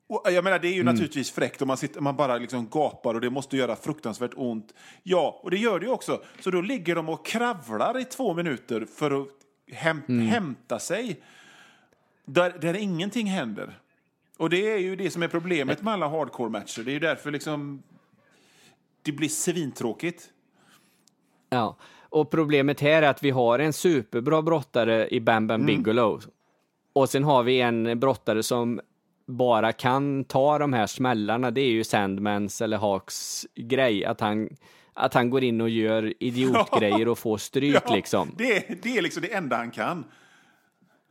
Speaker 2: Och jag menar, det är ju naturligtvis fräckt om man, sitter, man bara liksom gapar och det måste göra fruktansvärt ont. Ja, och det gör det ju också. Så då ligger de och kravlar i två minuter för att häm, hämta sig. Där, där ingenting händer. Och det är ju det som är problemet med alla hardcore-matcher. Det är ju därför liksom det blir svintråkigt.
Speaker 3: Ja. Och problemet här är att vi har en superbra brottare i Bam Bam Bigelow. Och sen har vi en brottare som bara kan ta de här smällarna. Det är ju Sandmans eller Hawks grej. Att han, att han går in och gör idiotgrejer och får stryk liksom.
Speaker 2: det, är- det är liksom det enda han kan.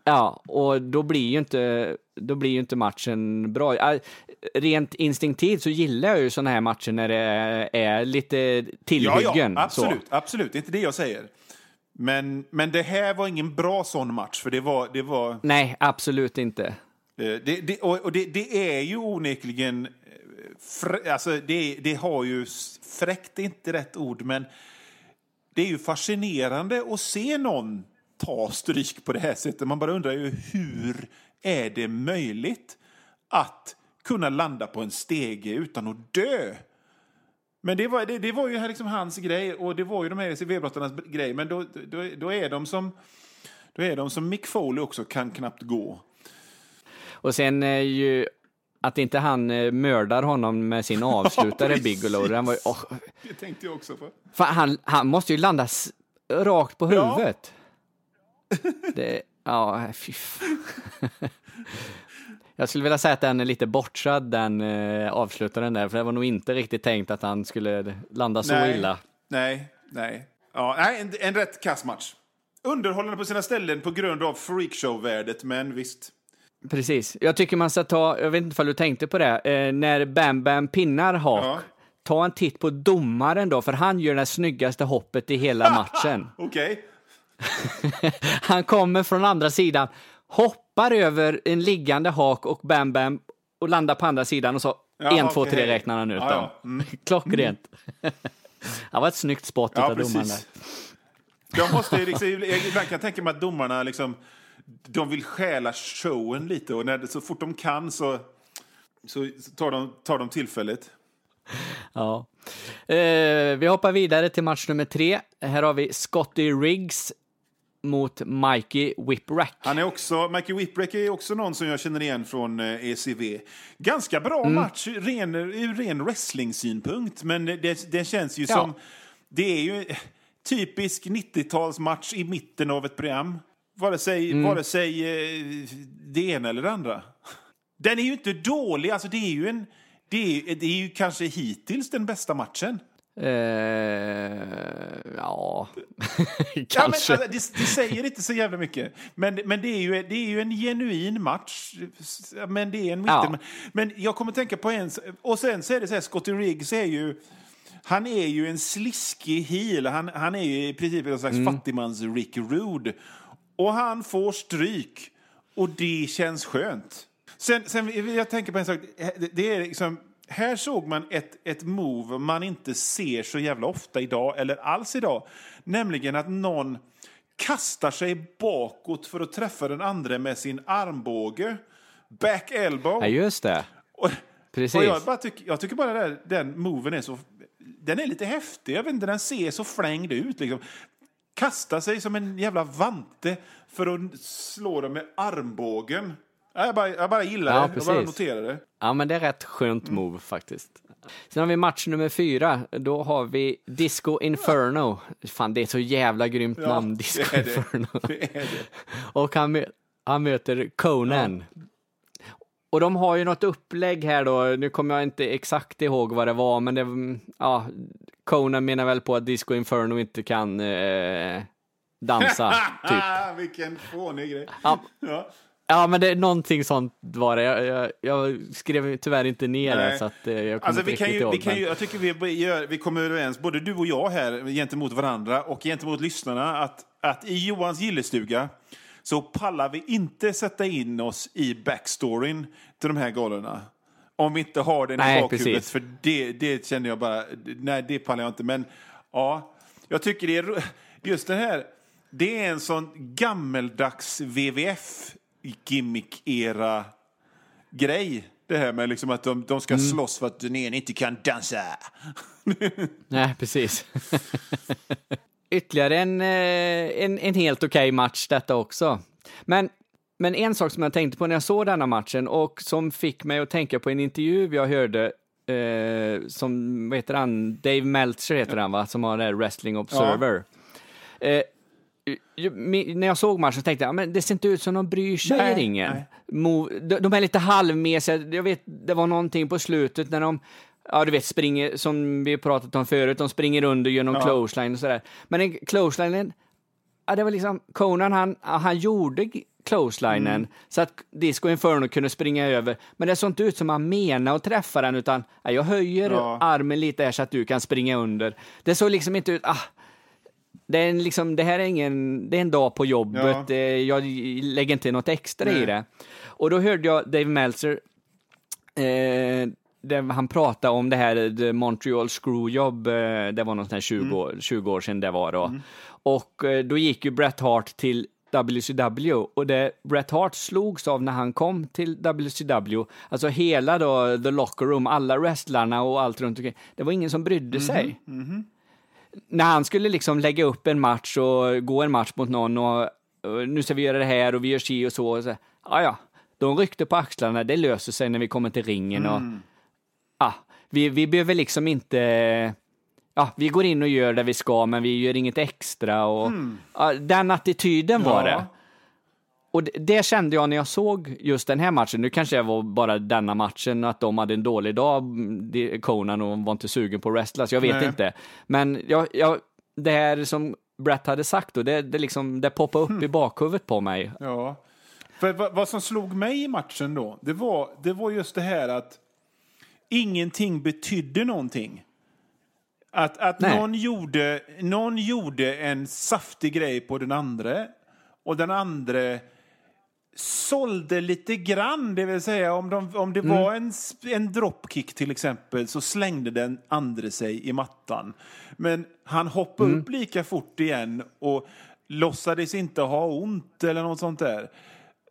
Speaker 3: Ja, och då blir ju inte, då blir ju inte matchen bra. Ja, Rent instinktivt så gillar jag ju sådana här matcher när det är lite tillhyggen.
Speaker 2: Ja, ja, absolut,
Speaker 3: Så.
Speaker 2: absolut. Det är inte det jag säger. Men, men det här var ingen bra sån match, för det var... Det var
Speaker 3: Nej, absolut inte.
Speaker 2: Eh, det, det, och det, det är ju onekligen... Eh, alltså det, det har ju... Fräckt är inte rätt ord, men det är ju fascinerande att se någon ta stryk på det här sättet. Man bara undrar ju hur är det möjligt att kunna landa på en stege utan att dö? Men det var, det, det var ju här liksom hans grej och det var ju de här ECV-brottarnas grej. Men då, då, då, är de som, då är de som Mick Foley också kan knappt gå.
Speaker 3: Och sen är ju att inte han eh, mördar honom med sin avslutare. Bigelow. Den var ju, åh,
Speaker 2: Det tänkte jag också på.
Speaker 3: fan, han, han måste ju landa rakt på
Speaker 2: Ja.
Speaker 3: huvudet. Det, ja, fy f- Jag skulle vilja säga att den är lite bortsad, den eh, avslutaren där, för det var nog inte riktigt tänkt att han skulle landa så illa.
Speaker 2: Nej, nej. Ja, nej en, en rätt kass match. Underhållande på sina ställen på grund av freakshow-värdet, men visst.
Speaker 3: Precis. Jag tycker man ska ta, jag vet inte om du tänkte på det, eh, när Bam Bam pinnar Hawk,
Speaker 2: Ja.
Speaker 3: ta en titt på domaren då, för han gör det snyggaste hoppet i hela matchen.
Speaker 2: Okej.
Speaker 3: Han kommer från andra sidan, hoppar över en liggande Hawk och Bam Bam och landar på andra sidan och så
Speaker 2: Ja,
Speaker 3: en, två,
Speaker 2: okej.
Speaker 3: tre räknar han ut
Speaker 2: Ja,
Speaker 3: dem.
Speaker 2: ja. Mm.
Speaker 3: Klockrent. det var ett snyggt spot
Speaker 2: Ja,
Speaker 3: utav domaren där.
Speaker 2: Jag måste liksom, ibland kan jag tänka mig att domarna liksom, de vill stjäla showen lite och när så fort de kan så, så tar, de, tar de tillfället.
Speaker 3: Ja. Eh, vi hoppar vidare till match nummer tre. Här har vi Scotty Riggs mot Mikey Whipwreck.
Speaker 2: Han är också, Mikey Whipwreck är också någon som jag känner igen från eh, ECV. Ganska bra
Speaker 3: Mm.
Speaker 2: match ren, ur ren wrestling-synpunkt, men det, det känns ju
Speaker 3: Ja.
Speaker 2: som... Det är ju typisk 90-talsmatch i mitten av ett program. Vare sig,
Speaker 3: Mm.
Speaker 2: vare sig eh, det ena eller det andra. Den är ju inte dålig, alltså det är ju en... Det är, det är ju kanske hittills den bästa matchen.
Speaker 3: Eh, ja,
Speaker 2: Ja,
Speaker 3: kanske.
Speaker 2: men, alltså, det, det säger inte så jävla mycket. Men, men det, är ju, det är ju en genuin match. Men det är en
Speaker 3: Ja.
Speaker 2: mitten. Men jag kommer tänka på en... Och sen så är det så här, Scotty Riggs är ju... Han är ju en sliskig heel. Han, han är ju i princip en slags fattigmans Rick Rude. Och han får stryk. Och det känns skönt. Sen, sen vill jag tänka på en sak. Det- är liksom, här såg man ett, ett move man inte ser så jävla ofta idag, eller alls idag. Nämligen att någon kastar sig bakåt för att träffa den andra med sin armbåge. Back elbow.
Speaker 3: Ja, just det.
Speaker 2: Och,
Speaker 3: Precis.
Speaker 2: och jag, bara tycker, jag tycker bara där, den moven är så... Den är lite häftig. Jag vet inte, den ser så flängd ut. Liksom. Kasta sig som en jävla vante för att slå dem med armbågen. Ja, Jag bara, jag bara gillar
Speaker 3: Ja,
Speaker 2: det. Jag bara
Speaker 3: precis.
Speaker 2: noterar det.
Speaker 3: Ja, men det är rätt skönt move faktiskt. Sen har vi match nummer fyra. Då har vi Disco Inferno. Fan, det är så jävla grymt
Speaker 2: Ja,
Speaker 3: namn, Disco
Speaker 2: det.
Speaker 3: Inferno.
Speaker 2: Det det.
Speaker 3: Och han, han möter Conan. Och de har ju något upplägg här då, nu kommer jag inte exakt ihåg vad det var, men det, ja, Conan menar väl på att Disco Inferno inte kan eh, dansa, typ.
Speaker 2: Vilken fånig grej.
Speaker 3: Ja,
Speaker 2: Ja.
Speaker 3: ja, men det är någonting sånt var det. Jag, jag, jag skrev tyvärr inte ner det,
Speaker 2: Nej.
Speaker 3: så att eh, jag
Speaker 2: Alltså, vi kan ju,
Speaker 3: ihåg.
Speaker 2: vi kan
Speaker 3: men-
Speaker 2: ju, jag tycker vi, gör, vi kommer överens, både du och jag här, gentemot varandra och gentemot lyssnarna, att, att i Johans gillestuga så pallar vi inte sätta in oss i backstoryn till de här galorna. Om vi inte har den
Speaker 3: Nej,
Speaker 2: i bakhuvudet,
Speaker 3: precis.
Speaker 2: för det, det känner jag bara, nej det pallar jag inte. Men ja, jag tycker det är, just det här, det är en sån gammeldags WWF-gimmick-era grej. Det här med liksom att de, de ska
Speaker 3: Mm.
Speaker 2: slåss för att den ena inte kan dansa.
Speaker 3: Nej, precis. Ytterligare en, eh, en, en helt okej match detta också. Men, men en sak som jag tänkte på när jag såg denna matchen och som fick mig att tänka på en intervju jag hörde eh, som, vad heter han, Dave Meltzer heter han va, som har det här Wrestling Observer. Eh, ju- mi- när jag såg matchen tänkte jag, "Ja, men det ser inte ut som de bryr sig
Speaker 2: Nej,
Speaker 3: i ringen.
Speaker 2: nej.
Speaker 3: De, de är lite halvmesiga, jag vet, det var någonting på slutet när de Ja, du vet, springer, som vi pratat om förut, de springer under genom
Speaker 2: Ja.
Speaker 3: clothesline och sådär. Men clotheslinen, ja, det var liksom, Conan han, han gjorde clotheslinen
Speaker 2: Mm.
Speaker 3: så att Disco Inferno kunde springa över. Men det såg inte ut som han menade att träffa den, utan ja, jag höjer
Speaker 2: Ja.
Speaker 3: armen lite här så att du kan springa under. Det såg liksom inte ut, ah, det, är liksom, det här är ingen, det är en dag på jobbet,
Speaker 2: Ja.
Speaker 3: eh, jag lägger inte något extra i
Speaker 2: Nej.
Speaker 3: det. Och då hörde jag Dave Meltzer, eh, där han pratade om det här the Montreal Screwjob, eh, det var här 20, år, 20 år sedan det var då. Och eh, då gick ju Bret Hart till WCW och det Bret Hart slogs av när han kom till WCW, alltså hela då the locker room, alla wrestlarna och allt runt omkring, det var ingen som brydde sig när han skulle liksom lägga upp en match och gå en match mot någon och, och nu ska vi göra det här och vi gör si och så. Och så ja, ja, de ryckte på axlarna, det löser sig när vi kommer till ringen. Och, ja, vi, vi behöver liksom inte, ja, vi går in och gör det vi ska, men vi gör inget extra. Och, ja, den attityden var
Speaker 2: Ja.
Speaker 3: det. Och det, det kände jag när jag såg just den här matchen. Nu kanske det var bara denna matchen, att de hade en dålig dag, mm, Conan, och var inte sugen på att wrestla, så jag vet
Speaker 2: Nej.
Speaker 3: inte. Men jag, jag, det här som Brett hade sagt, och det, det, liksom, det poppade upp i bakhuvudet på mig.
Speaker 2: Ja. För vad, vad som slog mig i matchen då, det var, det var just det här att ingenting betydde någonting. Att, att
Speaker 3: Nej.
Speaker 2: någon, gjorde, någon gjorde en saftig grej på den andra och den andra sålde lite grann, det vill säga om, de, om det var en, en dropkick till exempel så slängde den andra sig i mattan. Men han hoppade upp lika fort igen och låtsades inte ha ont eller något sånt där.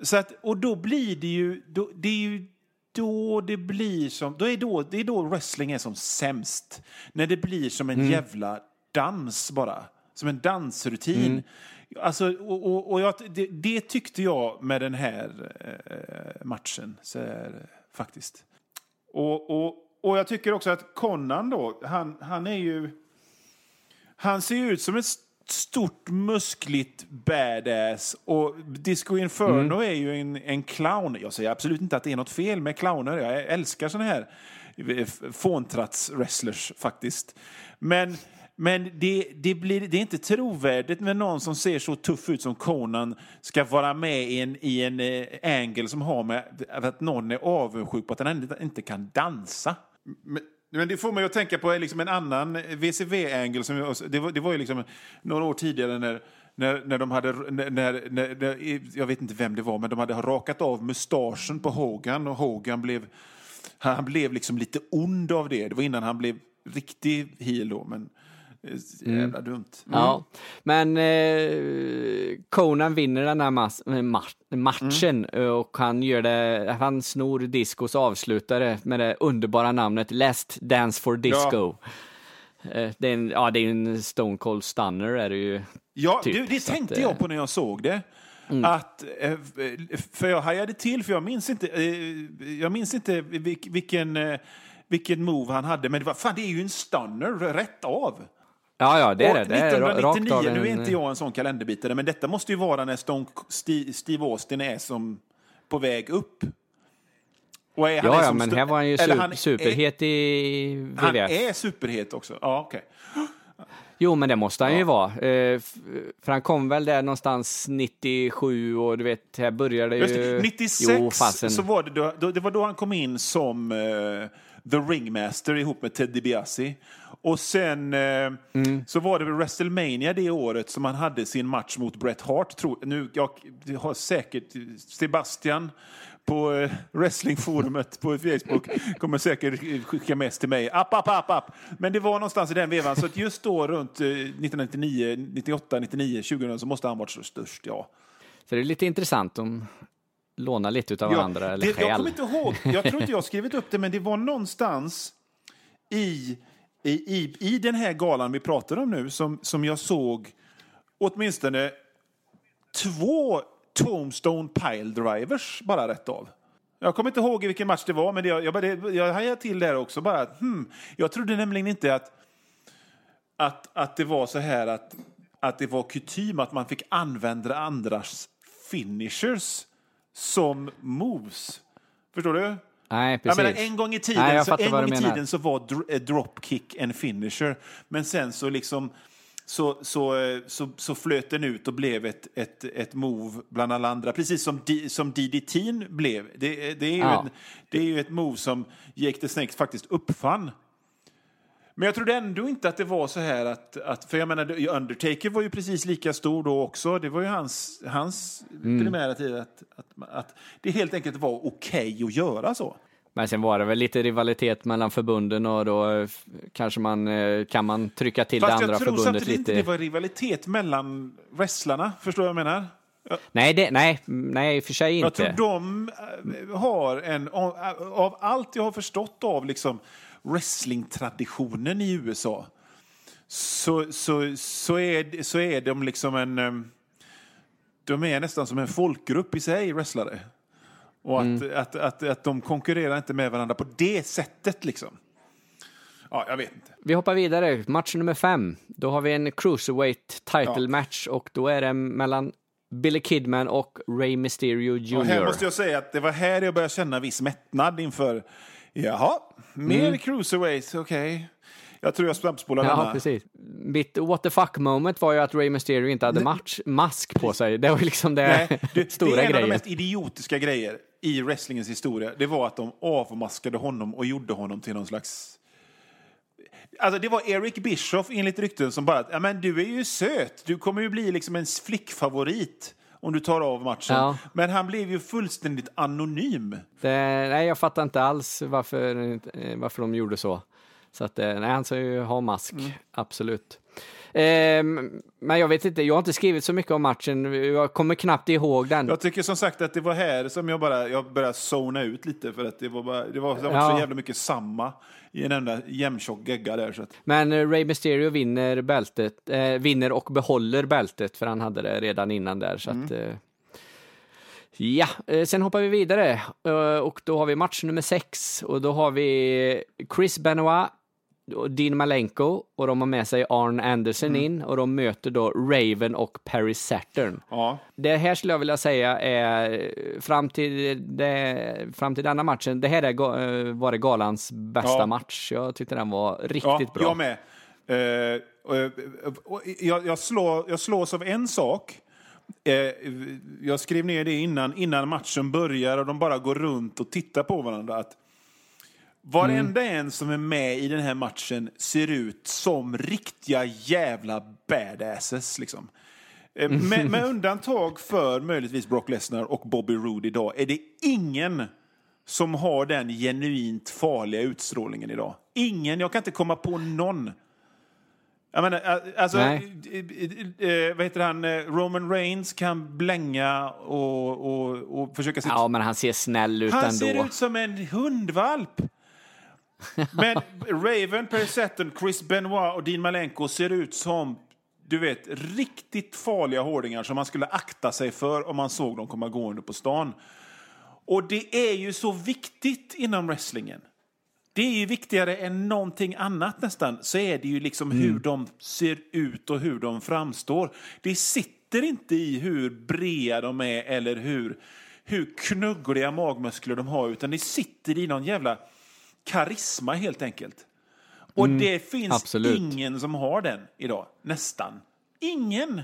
Speaker 2: Så att, och då blir det ju, då, det är ju då det blir som, då är då, det är då wrestling är som sämst. När det blir som en jävla dans bara. Som en dansrutin. Alltså, och, och, och jag, det, det tyckte jag med den här eh, matchen. Här, faktiskt. Och, och, och jag tycker också att Conan då, han, han är ju... Han ser ju ut som ett stort, muskligt badass. Och Disco Inferno är ju en, en clown. Jag säger absolut inte att det är något fel med clowner. Jag älskar såna här fåntratts-wrestlers faktiskt. Men, men det, det, blir, det är inte trovärdigt med någon som ser så tuff ut som Conan ska vara med i en, i en eh, angle som har med att någon är avundsjuk på att han inte kan dansa. Men, men det får mig att tänka på eh, liksom en annan eh, VCV-angle. Det var, det var ju liksom några år tidigare när när, när de hade, när, när, när, jag vet inte vem det var, men de hade rakat av mustaschen på Hogan och Hogan blev, han blev liksom lite ond av det. Det var innan han blev riktig heel då, men eh,
Speaker 3: Mm.
Speaker 2: jävla dumt.
Speaker 3: Mm. Ja, men eh, Conan vinner den här matchen
Speaker 2: Mm.
Speaker 3: och han gör det, han snor discos avslutare med det underbara namnet Last Dance for Disco. Eh, det är en, ja, det är en Stone Cold Stunner är det ju.
Speaker 2: Ja,
Speaker 3: Typ,
Speaker 2: du, det
Speaker 3: så att,
Speaker 2: tänkte
Speaker 3: eh,
Speaker 2: jag på när jag såg det. Att, eh, för jag hajade till, för jag minns inte, eh, jag minns inte vilk- vilken, eh, vilken move han hade, men det, var, fan, det är ju en stunner rätt av.
Speaker 3: Ja, ja, det är det. Det är ra-
Speaker 2: 1999,
Speaker 3: rakt
Speaker 2: nu är inte jag en sån kalenderbitare, men detta måste ju vara när Stone, Steve, Austin är som på väg upp. Och är, han är
Speaker 3: Ja, ja, men här var han ju
Speaker 2: eller
Speaker 3: su-
Speaker 2: han är-
Speaker 3: superhet i
Speaker 2: Han
Speaker 3: WWF.
Speaker 2: är superhet också? Ja, okej.
Speaker 3: Jo, men det måste han ju vara. Eh, För han kom väl där någonstans 97 och du vet, här började ju...
Speaker 2: det, 96
Speaker 3: Jo, fasen.
Speaker 2: så var det, då, det var då han kom in som eh, The Ringmaster ihop med Ted DiBiase. Och sen eh,
Speaker 3: Mm.
Speaker 2: så var det väl WrestleMania det året som han hade sin match mot Bret Hart. Tror, nu, jag har säkert Sebastian på eh, wrestlingforumet på Facebook kommer säkert skicka mest till mig. App, app, app, app. Men det var någonstans i den vevan. Så att just då runt eh, 1999, 98, 99, 2000 så måste han varit så störst. Ja.
Speaker 3: Så det är lite intressant om låna lite utav varandra eller
Speaker 2: det, jag kommer inte ihåg, jag tror inte jag har skrivit upp det, men det var någonstans i, i, i, i den här galan vi pratar om nu som, som jag såg åtminstone två Tombstone Pile Drivers bara rätt av. Jag kommer inte ihåg i vilken match det var, men det, jag, jag, det, jag hajade till där också. Bara, hmm, jag trodde nämligen inte att, att, att det var så här att, att det var kutym att man fick använda andras finishers som moves. Förstår du?
Speaker 3: Nej,
Speaker 2: Jag
Speaker 3: precis.
Speaker 2: menar, en gång i tiden,
Speaker 3: Nej, jag
Speaker 2: så, en gång i tiden så var eh, dropkick en finisher. Men sen så liksom så, så, eh, så, så flöt den ut och blev ett, ett, ett move bland alla andra. Precis som, D, som DDT blev. Det, det, är ju
Speaker 3: Ja.
Speaker 2: en, det är ju ett move som Jake the Snake faktiskt uppfann. Men jag trodde ändå inte att det var så här att, att för jag menar, Undertaker var ju precis lika stor då också. Det var ju hans, hans
Speaker 3: Mm.
Speaker 2: primära tid att, att, att det helt enkelt var okej att göra så.
Speaker 3: Men sen var det väl lite rivalitet mellan förbunden och då eh, kanske man eh, kan man trycka till det
Speaker 2: Fast
Speaker 3: andra
Speaker 2: jag tror
Speaker 3: förbundet
Speaker 2: samtidigt inte
Speaker 3: lite.
Speaker 2: det var rivalitet mellan wrestlarna. Förstår du vad jag menar? Jag,
Speaker 3: Nej, det, nej, nej, för sig
Speaker 2: jag
Speaker 3: inte.
Speaker 2: tror de eh, har en... Av allt jag har förstått av liksom wrestlingtraditionen i USA så, så, så, är, så är de liksom en... eh, De är nästan som en folkgrupp i sig, wrestlare. Och att,
Speaker 3: Mm.
Speaker 2: att, att, att de konkurrerar inte med varandra på det sättet liksom. Ja, jag vet inte.
Speaker 3: Vi hoppar vidare, match nummer fem. Då har vi en cruiserweight title
Speaker 2: Ja.
Speaker 3: match och då är det mellan Billy Kidman och Rey Mysterio Jr.
Speaker 2: Och här måste jag säga att det var här jag började känna viss mättnad inför, jaha, mer
Speaker 3: Mm.
Speaker 2: cruiserweight, okej. Jag tror jag snabbspolar
Speaker 3: Ja, precis. Mitt what the fuck moment var ju att Rey Mysterio inte hade match, mask på sig. Det var liksom det
Speaker 2: Nej, det,
Speaker 3: stora
Speaker 2: det är en av
Speaker 3: grejen.
Speaker 2: de mest idiotiska grejer i wrestlingens historia. Det var att de avmaskade honom och gjorde honom till någon slags... Alltså det var Eric Bischoff enligt rykten som bara, ja men du är ju söt, du kommer ju bli liksom en flickfavorit om du tar av matchen.
Speaker 3: Ja.
Speaker 2: Men han blev ju fullständigt anonym.
Speaker 3: Det, nej, jag fattar inte alls varför, eh, varför de gjorde så. Så att, eh, nej, han ska ju ha mask,
Speaker 2: Mm.
Speaker 3: absolut. Ehm, men jag vet inte, jag har inte skrivit så mycket om matchen. Jag kommer knappt ihåg den.
Speaker 2: Jag tycker som sagt att det var här som jag bara jag började zona ut lite för att det var, bara, det var, det var
Speaker 3: Ja.
Speaker 2: så jävla mycket samma i en enda jämntjock gegga där. Så att,
Speaker 3: Men eh, Rey Mysterio vinner bältet, eh, vinner och behåller bältet för han hade det redan innan där. Så att, eh, ja, eh, sen hoppar vi vidare eh, och då har vi match nummer sex och då har vi Chris Benoit Dean Malenko och de har med sig Arn Anderson
Speaker 2: Mm.
Speaker 3: in och de möter då Raven och Perry Saturn.
Speaker 2: Ja.
Speaker 3: Det här skulle jag vilja säga är fram till, det, fram till denna matchen, det här är, eh, var det galans bästa
Speaker 2: Ja.
Speaker 3: match. Jag tyckte den var riktigt
Speaker 2: ja,
Speaker 3: bra.
Speaker 2: Jag med. Och, eh, och jag, jag, slår, jag slås av en sak. Eh, jag skrev ner det innan, innan matchen börjar och de bara går runt och tittar på varandra. Att varenda en som är med i den här matchen ser ut som riktiga jävla badasses. Liksom. Eh, Med, med undantag för möjligtvis Brock Lesnar och Bobby Roode idag är det ingen som har den genuint farliga utstrålningen idag. Ingen, jag kan inte komma på någon. Jag menar, alltså,
Speaker 3: Nej.
Speaker 2: eh, vad heter han, Eh, Roman Reigns kan blänga och, och, och försöka se...
Speaker 3: Ja, men han ser snäll ut
Speaker 2: han
Speaker 3: ändå.
Speaker 2: ser ut som en hundvalp. Men Raven, Perry Saturn, Chris Benoit och Dean Malenko ser ut som du vet, riktigt farliga hårdingar som man skulle akta sig för om man såg dem komma gående på stan. Och det är ju så viktigt inom wrestlingen. Det är ju viktigare än någonting annat nästan. Så är det ju liksom hur de ser ut och hur de framstår. Det sitter inte i hur breda de är eller hur, hur knuggliga magmuskler de har, utan det sitter i någon jävla karisma helt enkelt. Och det finns
Speaker 3: absolut.
Speaker 2: ingen som har den idag. Nästan. Ingen.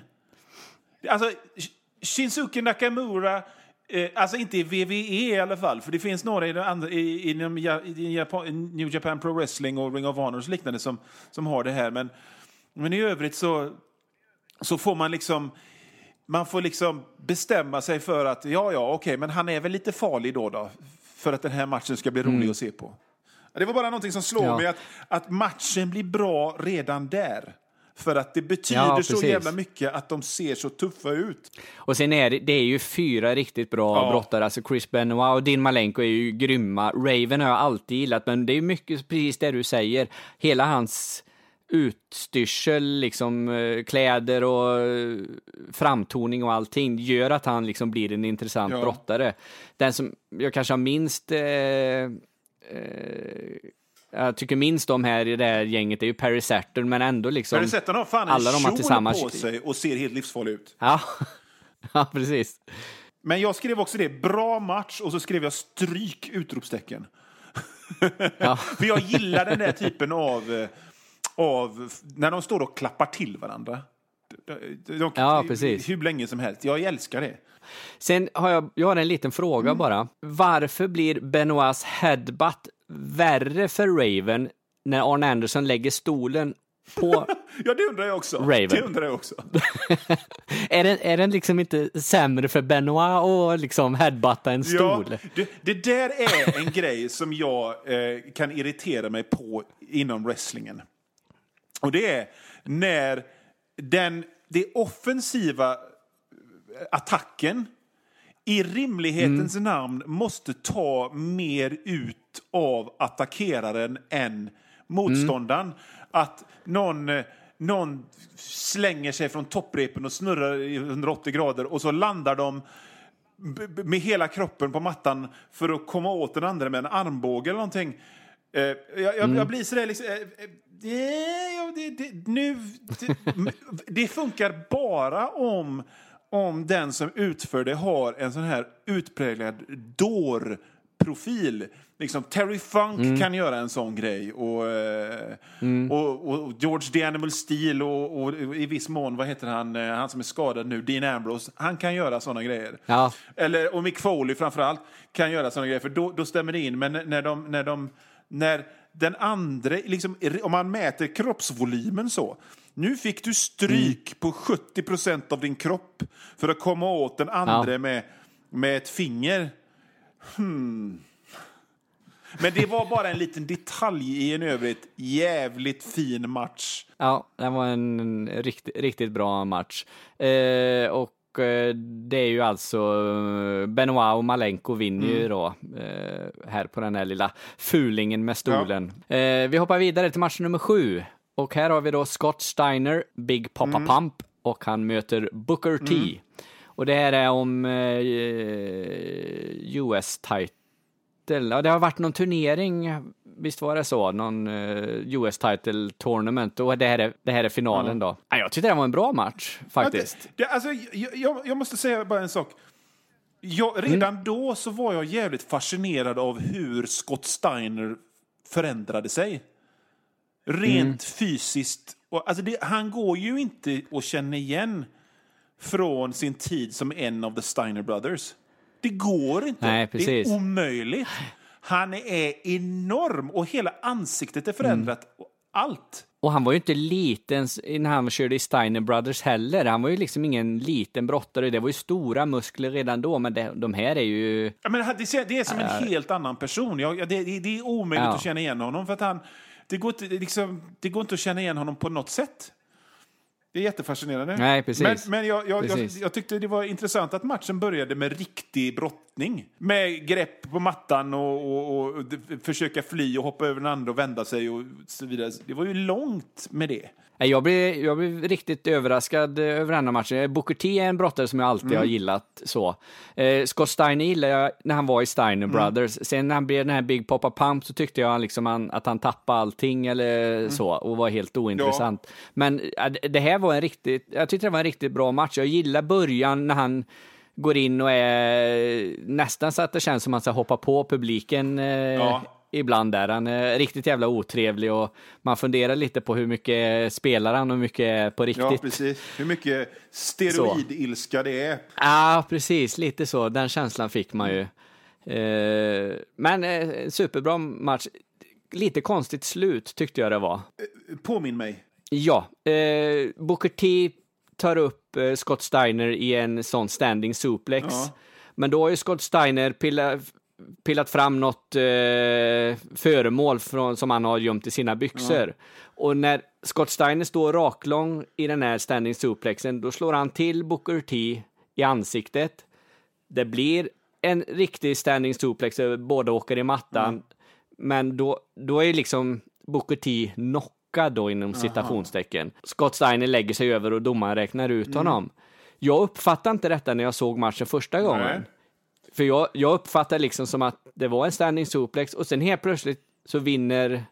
Speaker 2: Alltså, Sh- Shinsuke Nakamura, eh, alltså inte i WWE i alla fall, för det finns några i, andra, i, inom Japan, New Japan Pro Wrestling och Ring of Honor och liknande som, som har det här. Men, men i övrigt så, så får man liksom man får liksom bestämma sig för att ja, ja, okej, men han är väl lite farlig då, då för att den här matchen ska bli rolig att se på. Det var bara någonting som slår
Speaker 3: Ja.
Speaker 2: mig, att, att matchen blir bra redan där. För att det betyder
Speaker 3: Ja,
Speaker 2: så jävla mycket att de ser så tuffa ut.
Speaker 3: Och sen är det, det är ju fyra riktigt bra
Speaker 2: Ja.
Speaker 3: brottare, alltså Chris Benoit och Dean Malenko är ju grymma. Raven har jag alltid gillat, men det är mycket precis det du säger. Hela hans utstyrsel, liksom eh, kläder och eh, framtoning och allting gör att han liksom blir en intressant
Speaker 2: Ja.
Speaker 3: brottare. Den som jag kanske har minst eh, jag tycker minst om här i det här gänget är ju Perry Saturn, men ändå liksom...
Speaker 2: Du sett har fan en
Speaker 3: alla de tillsammans-
Speaker 2: på sig och ser helt livsfarlig ut.
Speaker 3: Ja, ja precis.
Speaker 2: Men jag skrev också det, bra match, och så skrev jag stryk! utropstecken.
Speaker 3: Ja.
Speaker 2: För jag gillar den där typen av, eh, av när de står och klappar till varandra. De, de,
Speaker 3: Ja, precis.
Speaker 2: Hur länge som helst. Jag älskar det.
Speaker 3: Sen har jag, jag har en liten fråga bara. Varför blir Benoits headbutt värre för Raven när Arne Anderson lägger stolen på...
Speaker 2: Ja, det undrar jag också.
Speaker 3: Raven.
Speaker 2: Det undrar jag också.
Speaker 3: är, den, är den liksom inte sämre för Benoit att liksom headbutta en stol?
Speaker 2: Ja, det, det där är en grej som jag eh, kan irritera mig på inom wrestlingen. Och det är när den, det offensiva attacken i rimlighetens namn måste ta mer ut av attackeraren än motståndaren. Att någon, någon slänger sig från topprepen och snurrar i 180 grader och så landar de med hela kroppen på mattan för att komma åt den andra med en armbåge eller någonting. Eh, jag, jag, jag blir sådär liksom... Eh, eh, det, det, det, nu, det, det funkar bara om, om den som utför det har en sån här utpräglad dår-profil. Liksom, Terry Funk kan göra en sån grej. Och, eh, och, och George the Animal Steel och, och i viss mån, vad heter han, eh, han som är skadad nu, Dean Ambrose. Han kan göra såna grejer.
Speaker 3: Ja.
Speaker 2: Eller, och Mick Foley framförallt kan göra såna grejer, för då, då stämmer det in. Men när de, när de, när den andra, liksom, om man mäter kroppsvolymen så. Nu fick du stryk på 70 procent av din kropp för att komma åt den andra
Speaker 3: Ja.
Speaker 2: med, med ett finger. Hmm. Men det var bara en liten detalj i en övrigt jävligt fin match.
Speaker 3: Ja, det var en riktigt, riktigt bra match. Eh, och eh, det är ju alltså eh, Benoit och Malenko vinner ju
Speaker 2: Mm.
Speaker 3: då eh, här på den här lilla fulingen med stolen. Eh, vi hoppar vidare till match nummer sju. Och här har vi då Scott Steiner, Big Papa
Speaker 2: Mm.
Speaker 3: Pump och han möter Booker T. Och det här är om eh, US title. Ja, det har varit någon turnering visst var det så? Någon uh, US title tournament och det här är, det här är finalen då. Ja, jag tyckte det var en bra match faktiskt.
Speaker 2: Ja, det, det, alltså, jag, jag, jag, måste säga bara en sak. Jag, redan mm. då så var jag jävligt fascinerad av hur Scott Steiner förändrade sig. Rent mm. fysiskt. Och, alltså det, han går ju inte att känna igen från sin tid som en av the Steiner Brothers. Det går inte.
Speaker 3: Nej,
Speaker 2: det är omöjligt. Han är enorm och hela ansiktet är förändrat. Mm. Allt.
Speaker 3: Och han var ju inte liten när han körde i Steiner Brothers heller. Han var ju liksom ingen liten brottare. Det var ju stora muskler redan då, men det, de här är ju...
Speaker 2: Ja, men det, det är som en äh... helt annan person. Jag, det, det, är omöjligt ja. att känna igen honom för att han... Det går, inte, liksom, det går inte att känna igen honom på något sätt. Det är jättefascinerande.
Speaker 3: Nej, precis.
Speaker 2: Men, men jag, jag, precis. Jag, jag, tyckte det var intressant att matchen började med riktig brottning. Med grepp på mattan och, och, och, och försöka fly och hoppa över den andra och vända sig och så vidare. Det var ju långt med det.
Speaker 3: Jag blev, jag blev riktigt överraskad över den här matchen. Booker T är en brottare som jag alltid mm. har gillat. så. Eh, Scott Steiner gillade jag när han var i Steiner mm. Brothers. Sen när han blev den här Big Poppa Pump så tyckte jag liksom han, att han tappade allting eller mm. så och var helt ointressant. Ja. Men det här var en riktigt, jag tyckte det var en riktigt bra match. Jag gillar början när han går in och är nästan så att det känns som att han ska hoppa på publiken. Eh, ja ibland där. Han är riktigt jävla otrevlig och man funderar lite på hur mycket spelar han och hur mycket på riktigt. Ja,
Speaker 2: precis. Hur mycket steroidilska det är.
Speaker 3: Ja, precis. Lite så. Den känslan fick man ju. Eh, men eh, superbra match. Lite konstigt slut tyckte jag det var.
Speaker 2: Eh, påminn mig.
Speaker 3: Ja. Booker T tar upp Scott Steiner i en sån standing suplex. Ja. Men då har ju Scott Steiner pillat pillat fram något eh, föremål från, som han har gömt i sina byxor. Ja. Och när Scott Steiner står raklång i den här standing suplexen, då slår han till Booker T i ansiktet. Det blir en riktig standing suplex, båda åker i mattan. Mm. Men då, då är liksom Booker T knockad då inom citationstecken. Scott Steiner lägger sig över och domaren räknar ut mm. honom. Jag uppfattade inte detta när jag såg matchen första gången. Nej. För jag, jag uppfattar liksom som att det var en standing suplex och sen helt plötsligt så vinner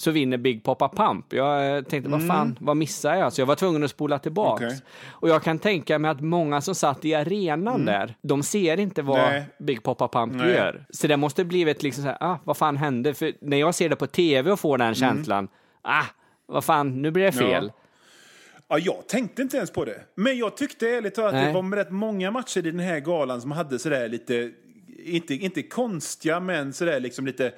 Speaker 3: så vinner Big Poppa Pump. Jag eh, tänkte, mm. vad fan, vad missar jag? Så jag var tvungen att spola tillbaks. Okay. Och jag kan tänka mig att många som satt i arenan mm. där, de ser inte vad Nej. Big Poppa Pump Nej. gör. Så det måste blivit liksom så här, ah, vad fan hände? För när jag ser det på tv och får den mm. känslan, ah, vad fan, nu blir det fel. Ja.
Speaker 2: Ja, jag tänkte inte ens på det. Men jag tyckte ärligt talat att det var rätt många matcher i den här galan som hade sådär lite, inte, inte konstiga, men sådär liksom lite,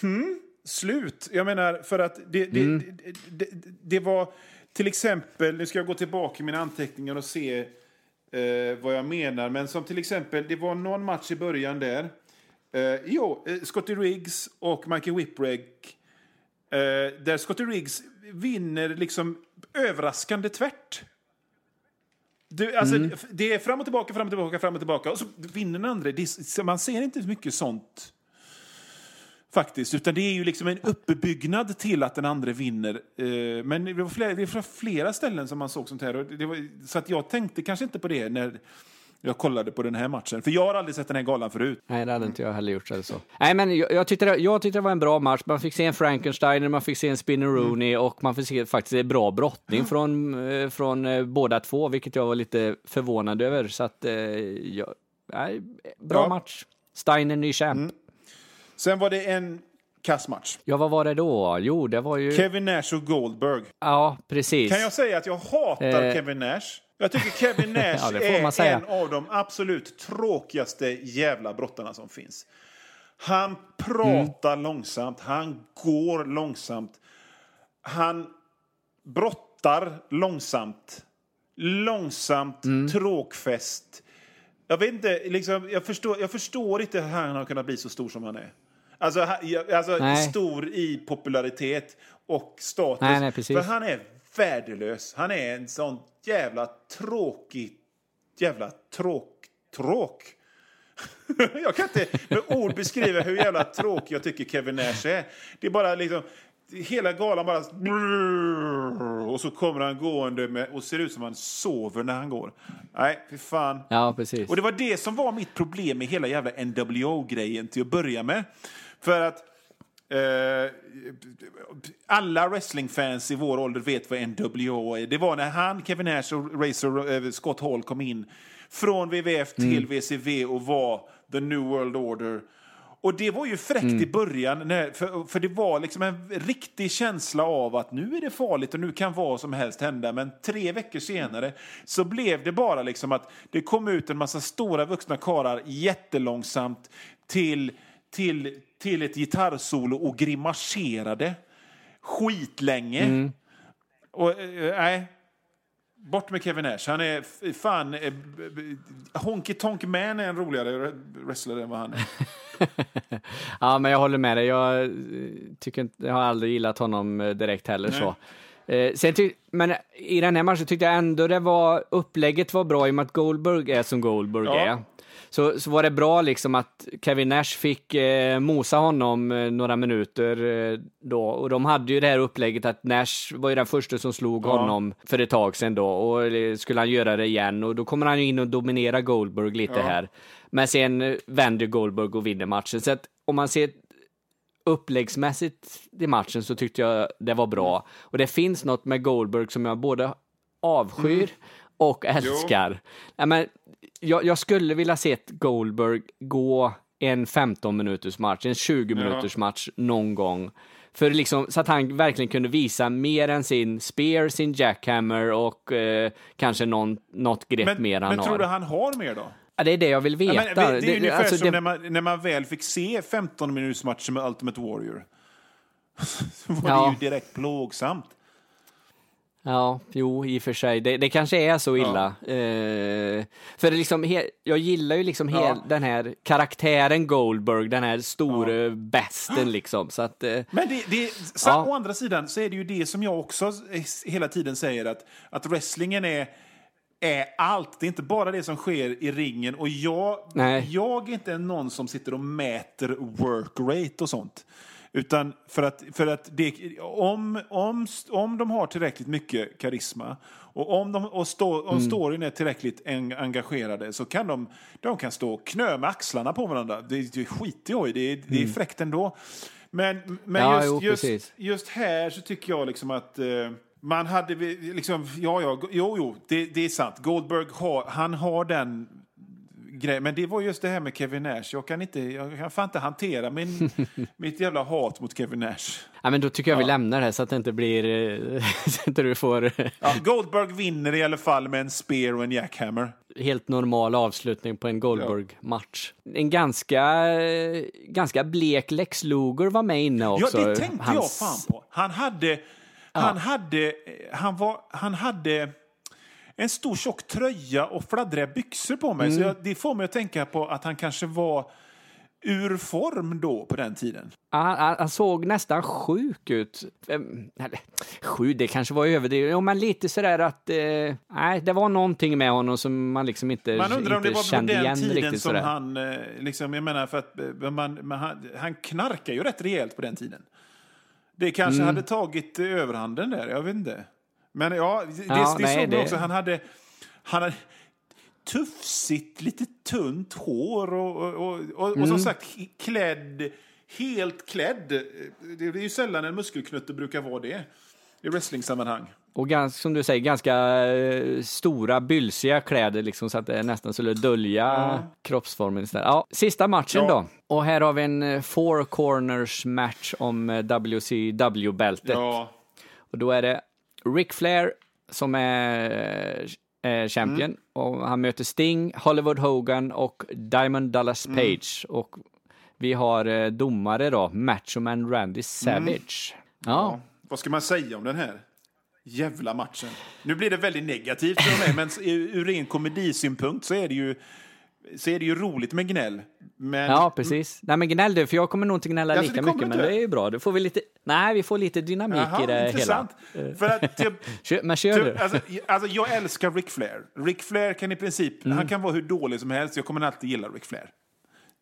Speaker 2: hmm, slut. Jag menar, för att det, det, mm. det, det, var till exempel, nu ska jag gå tillbaka i mina anteckningar och se eh, vad jag menar, men som till exempel, det var någon match i början där. Eh, jo, eh, Scotty Riggs och Michael Whipwreck, eh, där Scotty Riggs vinner liksom överraskande tvärt. Du, alltså, mm. Det är fram och tillbaka, fram och tillbaka, fram och tillbaka. Och så vinner den andra. Det, man ser inte så mycket sånt. Faktiskt. Utan det är ju liksom en uppbyggnad till att den andra vinner. Eh, men det var, flera, det var flera ställen som man såg sånt här. Var, så att jag tänkte kanske inte på det när jag kollade på den här matchen. För jag har aldrig sett den här galan förut.
Speaker 3: Nej, det hade inte jag heller gjort. Eller så. Nej, men jag, jag, tyckte det, jag tyckte det var en bra match. Man fick se en Frankensteiner, man fick se en Spinner mm. Rooney mm. och man fick se faktiskt en bra brottning mm. från, eh, från eh, båda två, vilket jag var lite förvånad över. Så att, eh, ja, nej, bra ja. match. Steiner ny champ. Mm.
Speaker 2: Sen var det en kassmatch.
Speaker 3: Ja, vad var det då? Jo, det var ju...
Speaker 2: Kevin Nash och Goldberg.
Speaker 3: Ja, precis.
Speaker 2: Kan jag säga att jag hatar eh... Kevin Nash? Jag tycker Kevin Nash ja, är en av de absolut tråkigaste jävla brottarna som finns. Han pratar mm. långsamt, han går långsamt. Han brottar långsamt. Långsamt, mm. tråkfäst. Jag vet inte, liksom, jag, förstår, jag förstår inte hur han har kunnat bli så stor som han är. Alltså, alltså stor i popularitet och status.
Speaker 3: Nej, nej,
Speaker 2: För han är värdelös. Han är en sån jävla tråkig, jävla tråk, tråk. jag kan inte med ord beskriva hur jävla tråkig jag tycker Kevin Nash är. Det är bara liksom, hela galan bara... Och så kommer han gående med, och ser ut som han sover när han går. Nej, fy fan.
Speaker 3: Ja, precis.
Speaker 2: Och det var det som var mitt problem med hela jävla NWO-grejen till att börja med. För att alla wrestlingfans i vår ålder vet vad NWO är. Det var när han, Kevin Nash och Razor eh, Scott Hall kom in från WWF till WCW och var the new world order. Och det var ju fräckt i början, när, för, för det var liksom en riktig känsla av att nu är det farligt och nu kan vad som helst hända. Men tre veckor senare så blev det bara liksom att det kom ut en massa stora vuxna karar jättelångsamt till, till, till ett gitarrsolo och grimaserade skitlänge. Och eh, nej, bort med Kevin Nash. Han är fan... eh, Honky Tonk Man är en roligare wrestler än vad han är.
Speaker 3: Ja, men jag håller med dig. Jag eh, tycker inte, jag har aldrig gillat honom eh, direkt heller
Speaker 2: Nej.
Speaker 3: så. Eh, sen men i den här matchen tyckte jag ändå det var, upplägget var bra i och med att Goldberg är som Goldberg
Speaker 2: Ja.
Speaker 3: är. Så, så var det bra liksom att Kevin Nash fick eh, mosa honom eh, några minuter eh, då. Och de hade ju det här upplägget att Nash var ju den första som slog
Speaker 2: Ja.
Speaker 3: honom för ett tag sedan då. Och eh, skulle han göra det igen och då kommer han ju in och dominerar Goldberg lite
Speaker 2: Ja.
Speaker 3: här. Men sen eh, vänder Goldberg och vinner matchen. Så att om man ser uppläggsmässigt i matchen så tyckte jag det var bra. Och det finns något med Goldberg som jag både avskyr och älskar. Nej, men jag, jag skulle vilja se Goldberg gå en 15 minuters match, en 20 minuters match någon gång. För liksom, så att han verkligen kunde visa mer än sin spear, sin jackhammer och eh, kanske någon, något grepp
Speaker 2: Men,
Speaker 3: mer han
Speaker 2: men
Speaker 3: har.
Speaker 2: tror du han har mer då?
Speaker 3: Ja, det är det jag vill veta.
Speaker 2: Ja, men, det, det är ungefär
Speaker 3: alltså,
Speaker 2: som
Speaker 3: det-
Speaker 2: när, man, när man väl fick se 15 minuters matcher med Ultimate Warrior. Så var
Speaker 3: Ja.
Speaker 2: det ju direkt plågsamt.
Speaker 3: Ja, jo, i och för sig. Det, det kanske är så illa. Eh, för det liksom, he, jag gillar ju liksom
Speaker 2: Ja.
Speaker 3: hel, den här karaktären Goldberg, den här store besten liksom. Så att, eh,
Speaker 2: Men det, det, så,
Speaker 3: Ja.
Speaker 2: å andra sidan så är det ju det som jag också hela tiden säger att, att wrestlingen är, är allt. Det är inte bara det som sker i ringen. Och jag,
Speaker 3: Nej.
Speaker 2: jag är inte någon som sitter och mäter work rate och sånt. Utan för att, för att det, om, om, om de har tillräckligt mycket karisma och om, de, och stå, om storyn är tillräckligt en, engagerade så kan de, de kan stå och knö med axlarna på varandra. Det, det skiter jag i, det, är- det är fräckt ändå. Men, men
Speaker 3: Ja,
Speaker 2: just,
Speaker 3: jo,
Speaker 2: just, just här så tycker jag liksom att eh, man hade liksom, ja, ja, jo, jo, det, det är sant. Goldberg har, han har den grejen. Men det var just det här med Kevin Nash. Jag kan inte, jag kan fan inte hantera min, mitt jävla hat mot Kevin Nash.
Speaker 3: ja, men då tycker jag vi
Speaker 2: Ja.
Speaker 3: lämnar det här så att det inte blir, eh, så att du får
Speaker 2: Ja, Goldberg vinner i alla fall med en spear och en jackhammer.
Speaker 3: helt normal avslutning på en Goldberg-match. En ganska, eh, ganska blek Lex Luger var med inne
Speaker 2: Ja,
Speaker 3: också.
Speaker 2: det tänkte jag fan på. Han hade, han hade, han var, han hade en stor tjock tröja och fladdriga byxor på mig. Så
Speaker 3: Mm.
Speaker 2: jag, det får mig att tänka på att han kanske var ur form då på den tiden.
Speaker 3: Han, han, han såg nästan sjuk ut. Eller, sjuk, det kanske var överdrivet. Jo, men lite sådär att... Eh, nej, det var någonting med honom som man liksom inte,
Speaker 2: Man undrar om det var på den tiden som
Speaker 3: sådär.
Speaker 2: han, eh, liksom, jag menar för att eh, man, men han, han knarkar ju rätt rejält på den tiden. Det kanske
Speaker 3: Mm.
Speaker 2: hade tagit överhanden där, jag vet inte. Men ja, det,
Speaker 3: Ja,
Speaker 2: det
Speaker 3: nej,
Speaker 2: såg man
Speaker 3: det-
Speaker 2: också. Han hade, han hade tufsigt, lite tunt hår och, och, och, och, och
Speaker 3: Mm.
Speaker 2: som sagt he- klädd, helt klädd. Det är ju sällan en muskelknutte brukar vara det i wrestlingsammanhang.
Speaker 3: Och ganska, som du säger, ganska eh, stora, bylsiga kläder liksom, så att det nästan skulle dölja
Speaker 2: Ja.
Speaker 3: kroppsformen istället. Ja, sista matchen
Speaker 2: Ja.
Speaker 3: då. Och här har vi en eh, four corners match om eh, WCW-bältet.
Speaker 2: Ja,
Speaker 3: Och då är det Ric Flair som är, är champion
Speaker 2: Mm.
Speaker 3: och han möter Sting, Hollywood Hogan och Diamond Dallas
Speaker 2: Mm.
Speaker 3: Page. Och vi har eh, domare då, Macho Man Randy Savage. Ja.
Speaker 2: Mm. Ja, vad ska man säga om den här jävla matchen? Nu blir det väldigt negativt för mig, men ur ren komedisynpunkt så är det ju så är det ju roligt med gnäll. Men
Speaker 3: Ja, precis. Nej, men gnäll du, för jag kommer nog inte gnälla
Speaker 2: Alltså,
Speaker 3: lika mycket,
Speaker 2: du
Speaker 3: men det är ju bra. Då får vi lite, nej, vi får lite dynamik
Speaker 2: Jaha,
Speaker 3: i det
Speaker 2: intressant.
Speaker 3: hela.
Speaker 2: För att typ,
Speaker 3: men kör du.
Speaker 2: typ, alltså, alltså, jag älskar Ric Flair. Ric Flair kan i princip,
Speaker 3: Mm.
Speaker 2: han kan vara hur dålig som helst. Jag kommer alltid gilla Ric Flair.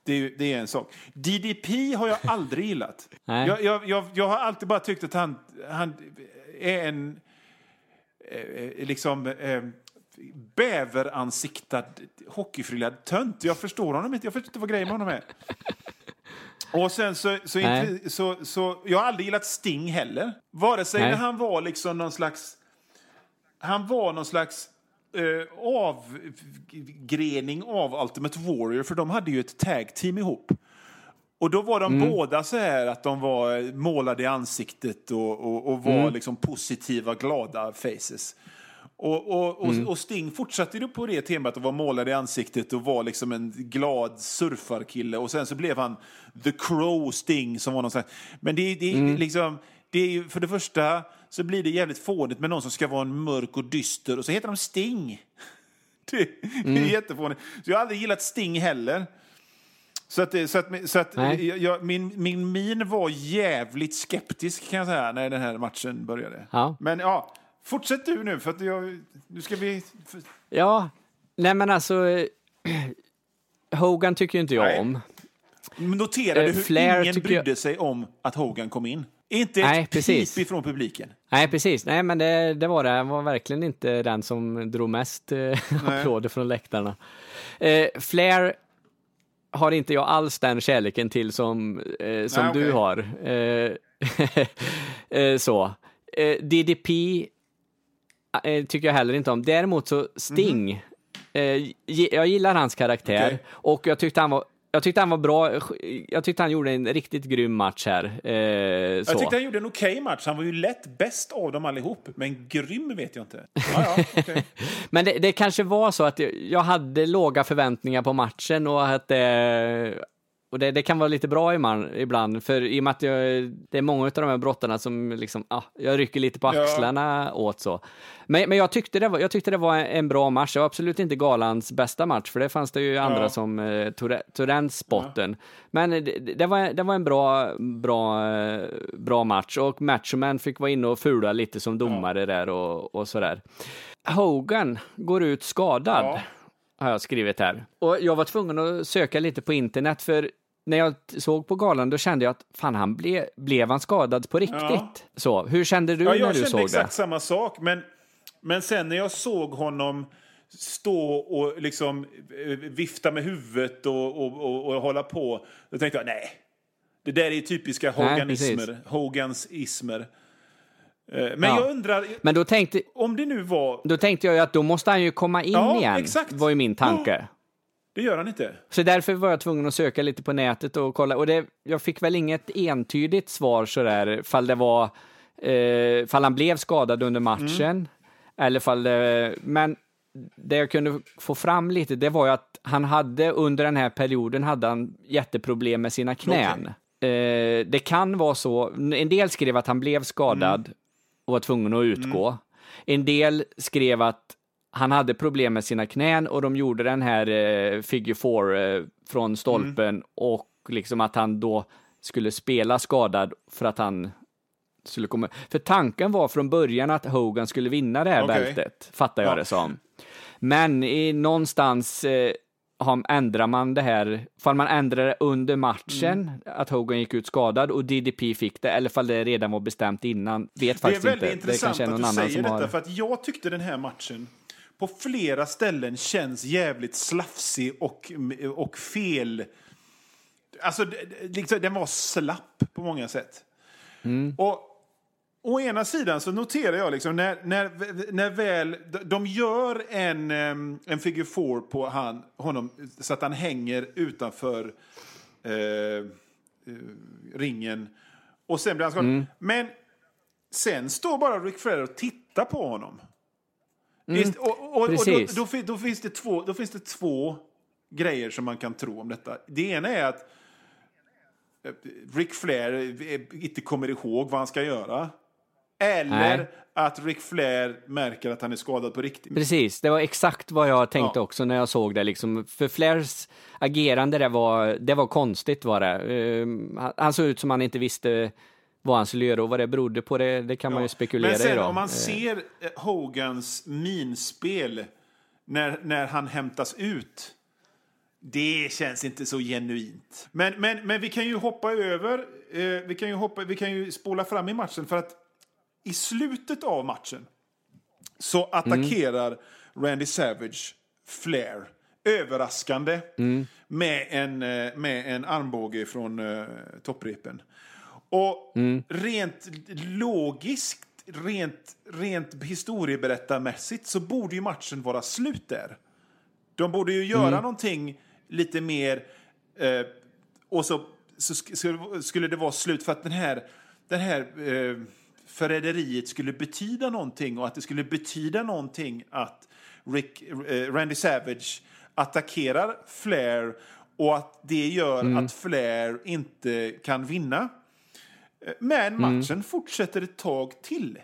Speaker 2: Det det är en sak. DDP har jag aldrig gillat.
Speaker 3: Nej.
Speaker 2: Jag, jag, jag, jag har alltid bara tyckt att han, han är en eh, liksom eh, bäveransiktad hockeyfrillad tönt. Jag förstår honom inte. Jag förstår inte vad grejen med honom är. Och sen så, så,
Speaker 3: Nej.
Speaker 2: så, så, jag har aldrig gillat Sting heller. Vare sig
Speaker 3: Nej.
Speaker 2: när han var liksom någon slags, han var någon slags eh, avgrening av Ultimate Warrior, för de hade ju ett tag team ihop. Och då var de båda så här att de var målade i ansiktet och, och, och var liksom positiva, glada faces. Och, och, och, och Sting fortsatte ju på det temat att vara målad i ansiktet och var liksom en glad surfarkille. Och sen så blev han The Crow Sting som var någon slags... Men det, det, är liksom... Det är ju, för det första så blir det jävligt fånigt med någon som ska vara en mörk och dyster och så heter de Sting. Det, det är jättefånigt. Så jag har aldrig gillat Sting heller. Så att, så att, så att jag, min, min min var jävligt skeptisk kan jag säga när den här matchen började.
Speaker 3: Ja.
Speaker 2: Men ja, fortsätt du nu för att jag, nu ska vi...
Speaker 3: Ja, nej men alltså, eh, Hogan tycker ju inte jag
Speaker 2: Nej.
Speaker 3: om.
Speaker 2: notera
Speaker 3: Eh,
Speaker 2: hur ingen brydde
Speaker 3: jag-
Speaker 2: sig om att Hogan kom in. Inte
Speaker 3: Nej,
Speaker 2: ett
Speaker 3: precis.
Speaker 2: pip ifrån publiken.
Speaker 3: Nej, precis. Nej, men det, det var det. Han var verkligen inte den som drog mest eh, applåder från läktarna. Eh, Flair har inte jag alls den kärleken till som, eh, som
Speaker 2: Nej,
Speaker 3: du
Speaker 2: okej.
Speaker 3: har. Eh, eh, så. DDP eh, tycker jag heller inte om. Däremot så Sting, eh, gi- jag gillar hans karaktär.
Speaker 2: Okej.
Speaker 3: och jag tyckte han var jag tyckte han var bra. Jag tyckte han gjorde en riktigt grym match här. Eh, så.
Speaker 2: Jag tyckte han gjorde en okej match. Han var ju lätt bäst av dem allihop. Men grym vet jag inte. Ja, ja, okej.
Speaker 3: Men det, det kanske var så att jag, hade låga förväntningar på matchen och att det, och det, det kan vara lite bra ibland, för i och med att jag, det är många av de här brottarna som liksom, ah, jag rycker lite på
Speaker 2: Ja.
Speaker 3: axlarna åt så. Men, men jag, tyckte det var, jag tyckte det var en bra match. Det var absolut inte galans bästa match, för det fanns det ju andra
Speaker 2: Ja.
Speaker 3: som eh, tog, tog den spotten. Men det, det, var, det var en bra, bra, eh, bra match och Machoman fick vara inne och fula lite som domare där och, och sådär. Hogan går ut skadad,
Speaker 2: Ja.
Speaker 3: har jag skrivit här. Och jag var tvungen att söka lite på internet, för när jag såg på galan då kände jag att fan, han ble, blev han skadad på riktigt?
Speaker 2: Ja.
Speaker 3: Så, hur kände du
Speaker 2: Ja,
Speaker 3: när
Speaker 2: jag
Speaker 3: du
Speaker 2: kände
Speaker 3: såg
Speaker 2: exakt
Speaker 3: det?
Speaker 2: samma sak. Men, men sen när jag såg honom stå och liksom eh, vifta med huvudet och, och, och, och hålla på, då tänkte jag nej. Det där är typiska Hoganismer. Hogans ismer. Eh, Men
Speaker 3: Ja.
Speaker 2: jag undrar,
Speaker 3: Men då tänkte,
Speaker 2: om det nu var...
Speaker 3: då tänkte jag ju att då måste han ju komma in
Speaker 2: Ja,
Speaker 3: igen,
Speaker 2: exakt.
Speaker 3: var ju min tanke.
Speaker 2: Det gör han inte.
Speaker 3: Så därför var jag tvungen att söka lite på nätet och kolla. Och det, jag fick väl inget entydigt svar sådär, fall det var, eh, fall han blev skadad under matchen. Eller fall det, men det jag kunde få fram lite, det var ju att han hade under den här perioden hade han jätteproblem med sina knän. Eh, det kan vara så, en del skrev att han blev skadad och var tvungen att utgå. En del skrev att han hade problem med sina knän och de gjorde den här eh, figure four eh, från stolpen och liksom att han då skulle spela skadad för att han skulle komma... För tanken var från början att Hogan skulle vinna det här
Speaker 2: Okej.
Speaker 3: bältet, fattar jag
Speaker 2: Ja.
Speaker 3: det som. Men i någonstans eh, har, ändrar man det här, fall man ändrar det under matchen,
Speaker 2: Mm.
Speaker 3: att Hogan gick ut skadad och DDP fick det, eller fall det redan var bestämt innan, vet
Speaker 2: Det är
Speaker 3: faktiskt
Speaker 2: väldigt
Speaker 3: inte.
Speaker 2: intressant
Speaker 3: kanske är
Speaker 2: att du säger detta,
Speaker 3: har...
Speaker 2: för att jag tyckte den här matchen på flera ställen känns jävligt slafsig och, och fel. Alltså, liksom, den var slapp på många sätt.
Speaker 3: Mm.
Speaker 2: Och Å ena sidan så noterar jag liksom när, när, när väl de- gör en, en figure four på han, honom så att han hänger utanför eh, eh, ringen och sen blir han skadad.
Speaker 3: Mm.
Speaker 2: Men sen står bara Rick Flair och tittar på honom. Visst, och, och, och då,
Speaker 3: Mm.
Speaker 2: Då, då, finns det två, då finns det två grejer som man kan tro om detta. Det ena är att eh, Rick Flair eh, inte kommer ihåg vad han ska göra. Eller
Speaker 3: Nej.
Speaker 2: att Rick Flair märker att han är skadad på riktigt.
Speaker 3: Precis, det var exakt vad jag tänkte
Speaker 2: Ja.
Speaker 3: också när jag såg det. Liksom. För Flairs agerande det var, det var konstigt var det. Han- han såg ut som han inte visste vad han skulle göra och vad det berodde på, det, det kan man ju spekulera
Speaker 2: Men sen
Speaker 3: i.
Speaker 2: Om man
Speaker 3: Eh,
Speaker 2: ser eh, Hogans minspel när, när han hämtas ut. Det känns inte så genuint. Men, men, men vi kan ju hoppa över, eh, vi, kan ju hoppa, vi kan ju spola fram i matchen för att i slutet av matchen så attackerar Randy Savage Flair överraskande med, en, med en armbåge från uh, topprepen. Och rent logiskt, rent, rent historieberättarmässigt så borde ju matchen vara slut där. De borde ju göra mm. någonting lite mer eh, och så, så skulle det vara slut för att den här, den här eh, förräderiet skulle betyda någonting och att det skulle betyda någonting att Rick, eh, Randy Savage attackerar Flair och att det gör mm. att Flair inte kan vinna. Men mm. matchen mm. fortsätter ett tag till.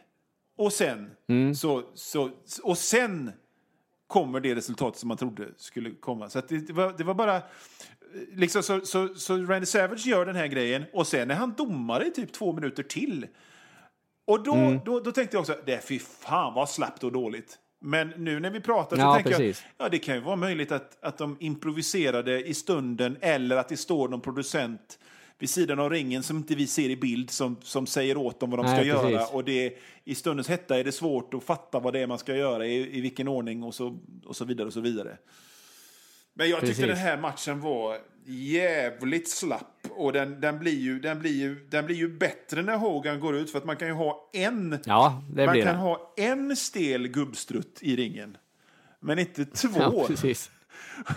Speaker 2: Och sen, mm. så, så, och sen kommer det resultat som man trodde skulle komma. Så det, det, var, det var bara... Liksom, så, så, så Randy Savage gör den här grejen och sen är han domare i typ två minuter till. Och då, mm. då, då tänkte jag också, det är fy fan vad slappt och dåligt. Men nu när vi pratar så ja, tänker precis. jag, ja det kan ju vara möjligt att, att de improviserade i stunden eller att det står någon producent vid sidan av ringen som inte vi ser i bild som, som säger åt dem vad de Nej, ska precis. göra. Och det, I stundens hetta är det svårt att fatta vad det är man ska göra, i, i vilken ordning och så, och så vidare. och så vidare. Men jag tyckte den här matchen var jävligt slapp. Och den, den, blir ju, den, blir ju, den blir ju bättre när Hogan går ut. För att man kan ju ha en,
Speaker 3: ja,
Speaker 2: man kan
Speaker 3: det.
Speaker 2: ha en stel gubbstrutt i ringen. Men inte två.
Speaker 3: Ja, precis.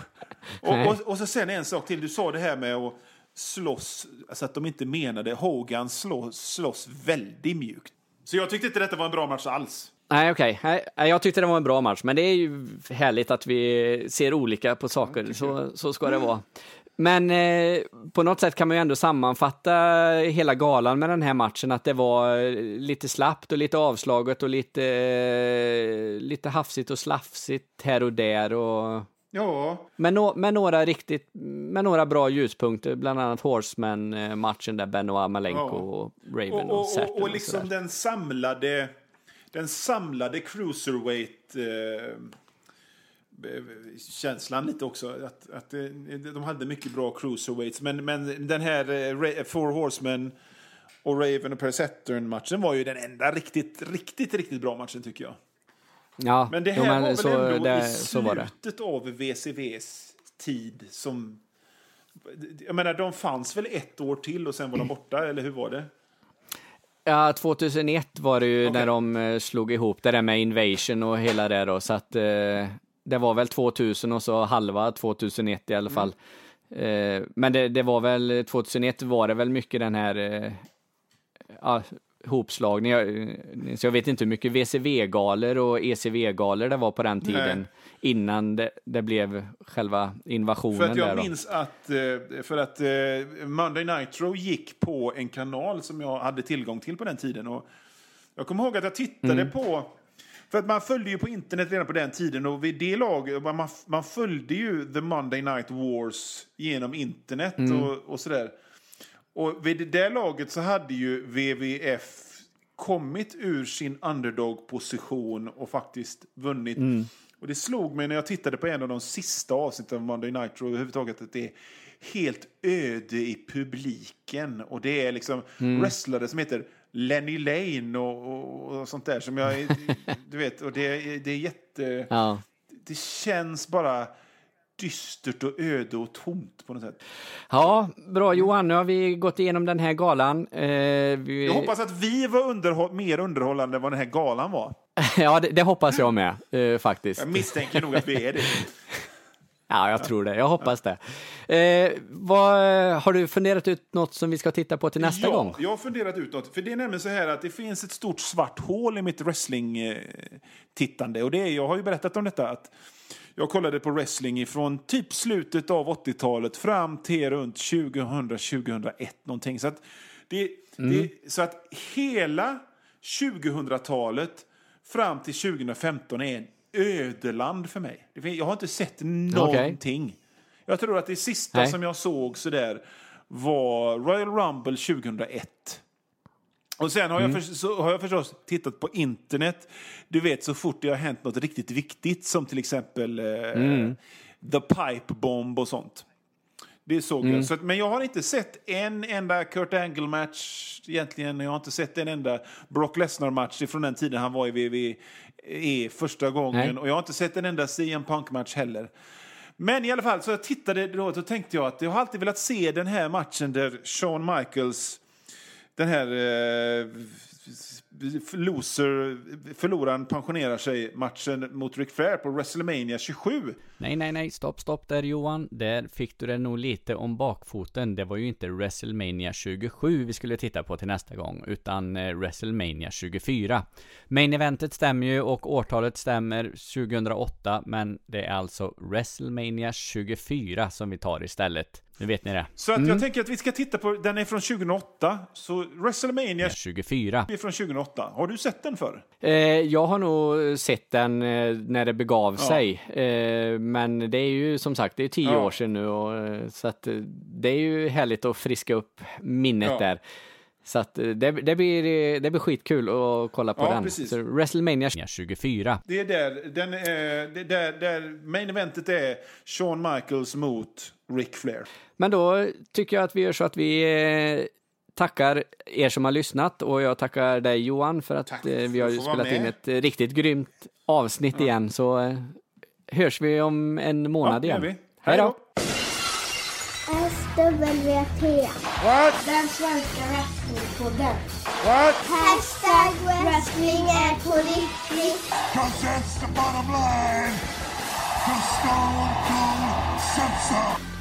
Speaker 2: och, och, och, så sen en sak till. Du sa det här med att slåss, alltså att de inte menade. Hogan slåss, slåss väldigt mjukt. Så jag tyckte inte detta var en bra match alls.
Speaker 3: Nej, okej. Okay. Jag tyckte det var en bra match, men det är ju härligt att vi ser olika på saker. Så, så ska det vara. Men eh, på något sätt kan man ju ändå sammanfatta hela galan med den här matchen, att det var eh, lite slappt och lite avslaget och lite, eh, lite hafsigt och slafsigt här och där. Och...
Speaker 2: Ja.
Speaker 3: Men no med, några riktigt, med några bra ljuspunkter, bland annat Horseman-matchen där Benoit Malenko ja. och Raven och, och, och,
Speaker 2: och, och liksom och den samlade, den samlade cruiserweight eh, känslan lite också. Att, att de hade mycket bra cruiserweights. Men, men den här uh, Four Horsemen och Raven och Persettern-matchen var ju den enda riktigt, riktigt, riktigt bra matchen tycker jag.
Speaker 3: Ja,
Speaker 2: men det här men var väl så, ändå det, i slutet av VCVs tid som... Jag menar, de fanns väl ett år till och sen var de borta, eller hur var det?
Speaker 3: Ja, 2001 var det ju okay. när de eh, slog ihop det där med Invasion och hela det då, så att eh, det var väl 2000 och så halva 2001 i alla mm. fall. Mm. Eh, men det, det, var väl, 2001 var det väl mycket den här eh, ja, hopslagning. Jag, så jag vet inte hur mycket VCV-galer och ECV-galer det var på den tiden. Nej. Innan det, det, blev själva invasionen.
Speaker 2: För att jag minns att, eh, för att eh, Monday Nitro gick på en kanal som jag hade tillgång till på den tiden. Och jag kommer ihåg att jag tittade mm. på för att man följde ju på internet redan på den tiden och vid det laget, man, man följde ju The Monday Night Wars genom internet mm. och, och sådär. Och vid det laget så hade ju WWF kommit ur sin underdog-position och faktiskt vunnit. Mm. Och det slog mig när jag tittade på en av de sista avsnitten av Monday Night Raw överhuvudtaget att det är helt öde i publiken. Och det är liksom mm. wrestlare som heter Lenny Lane och, och, och, sånt där som jag... du vet, och det, det är jätte... Ja. Det känns bara dystert och öde och tomt på något sätt.
Speaker 3: Ja, bra Johan, nu har vi gått igenom den här galan. Eh, vi...
Speaker 2: Jag hoppas att vi var underhåll mer underhållande än vad den här galan var.
Speaker 3: ja, det, det, hoppas jag med, eh, faktiskt.
Speaker 2: Jag misstänker nog att vi är det.
Speaker 3: Ja, jag tror det. Jag hoppas det. Eh, vad, har du funderat ut något som vi ska titta på till nästa
Speaker 2: ja,
Speaker 3: gång?
Speaker 2: Ja, jag har funderat ut något. För det är nämligen så här att det finns ett stort svart hål i mitt wrestling-tittande. Och det är, jag har ju berättat om detta, att jag kollade på wrestling från typ slutet av 80-talet fram till runt 2000-2001 någonting. Så att, det, mm. det, så att hela 2000-talet fram till 2015 är en ödeland för mig. Jag har inte sett någonting. Okay. Jag tror att det sista Nej. som jag såg sådär var Royal Rumble 2001. Och sen har, mm. jag för, så har jag förstås tittat på internet. Du vet, så fort det har hänt något riktigt viktigt som till exempel eh, mm. The Pipe Bomb och sånt. Det såg mm. jag. Så, men jag har inte sett en enda Kurt Angle-match egentligen. Jag har inte sett en enda Brock Lesnar-match från den tiden han var i WWE första gången. Nej. Och jag har inte sett en enda CM Punk-match heller. Men i alla fall, så jag tittade då och tänkte jag att jag har alltid velat se den här matchen där Shawn Michaels, den här eh, loser, förloraren pensionerar sig matchen mot Ric Flair på WrestleMania 27.
Speaker 3: Nej, nej, nej, stopp, stopp där Johan. Där fick du det nog lite om bakfoten. Det var ju inte WrestleMania 27 vi skulle titta på till nästa gång, utan eh, WrestleMania 24. Main eventet stämmer ju och årtalet stämmer 2008, men det är alltså WrestleMania 24 som vi tar istället. Nu vet ni det.
Speaker 2: Så att jag tänker att vi ska titta på, den är från 2008, så WrestleMania
Speaker 3: 24.
Speaker 2: är från 2008. Har du sett den förr?
Speaker 3: Eh, jag har nog sett den eh, när det begav sig. Eh, men det är ju som sagt, det är tio
Speaker 2: Ja.
Speaker 3: år sedan nu och, eh, så att eh, det är ju härligt att friska upp minnet
Speaker 2: Ja.
Speaker 3: där. Så att eh, det, det, blir, det blir skitkul att kolla på
Speaker 2: Ja,
Speaker 3: den.
Speaker 2: precis.
Speaker 3: Så WrestleMania 24.
Speaker 2: Det är där, den är, det är där, där main eventet är Shawn Michaels mot Ric Flair.
Speaker 3: Men då tycker jag att vi gör så att vi eh, tackar er som har lyssnat och jag tackar dig Johan för att
Speaker 2: Tack
Speaker 3: eh, vi har spelat in ett riktigt grymt avsnitt igen. Så eh, hörs vi om en månad
Speaker 2: gör
Speaker 3: igen. Hej då!
Speaker 1: SWT.
Speaker 2: What?
Speaker 1: Den svenska wrestlingpodden.
Speaker 2: What?
Speaker 1: Hashtag wrestling är på riktigt.
Speaker 4: Cause that's the bottom line. Cause Stone Cold so.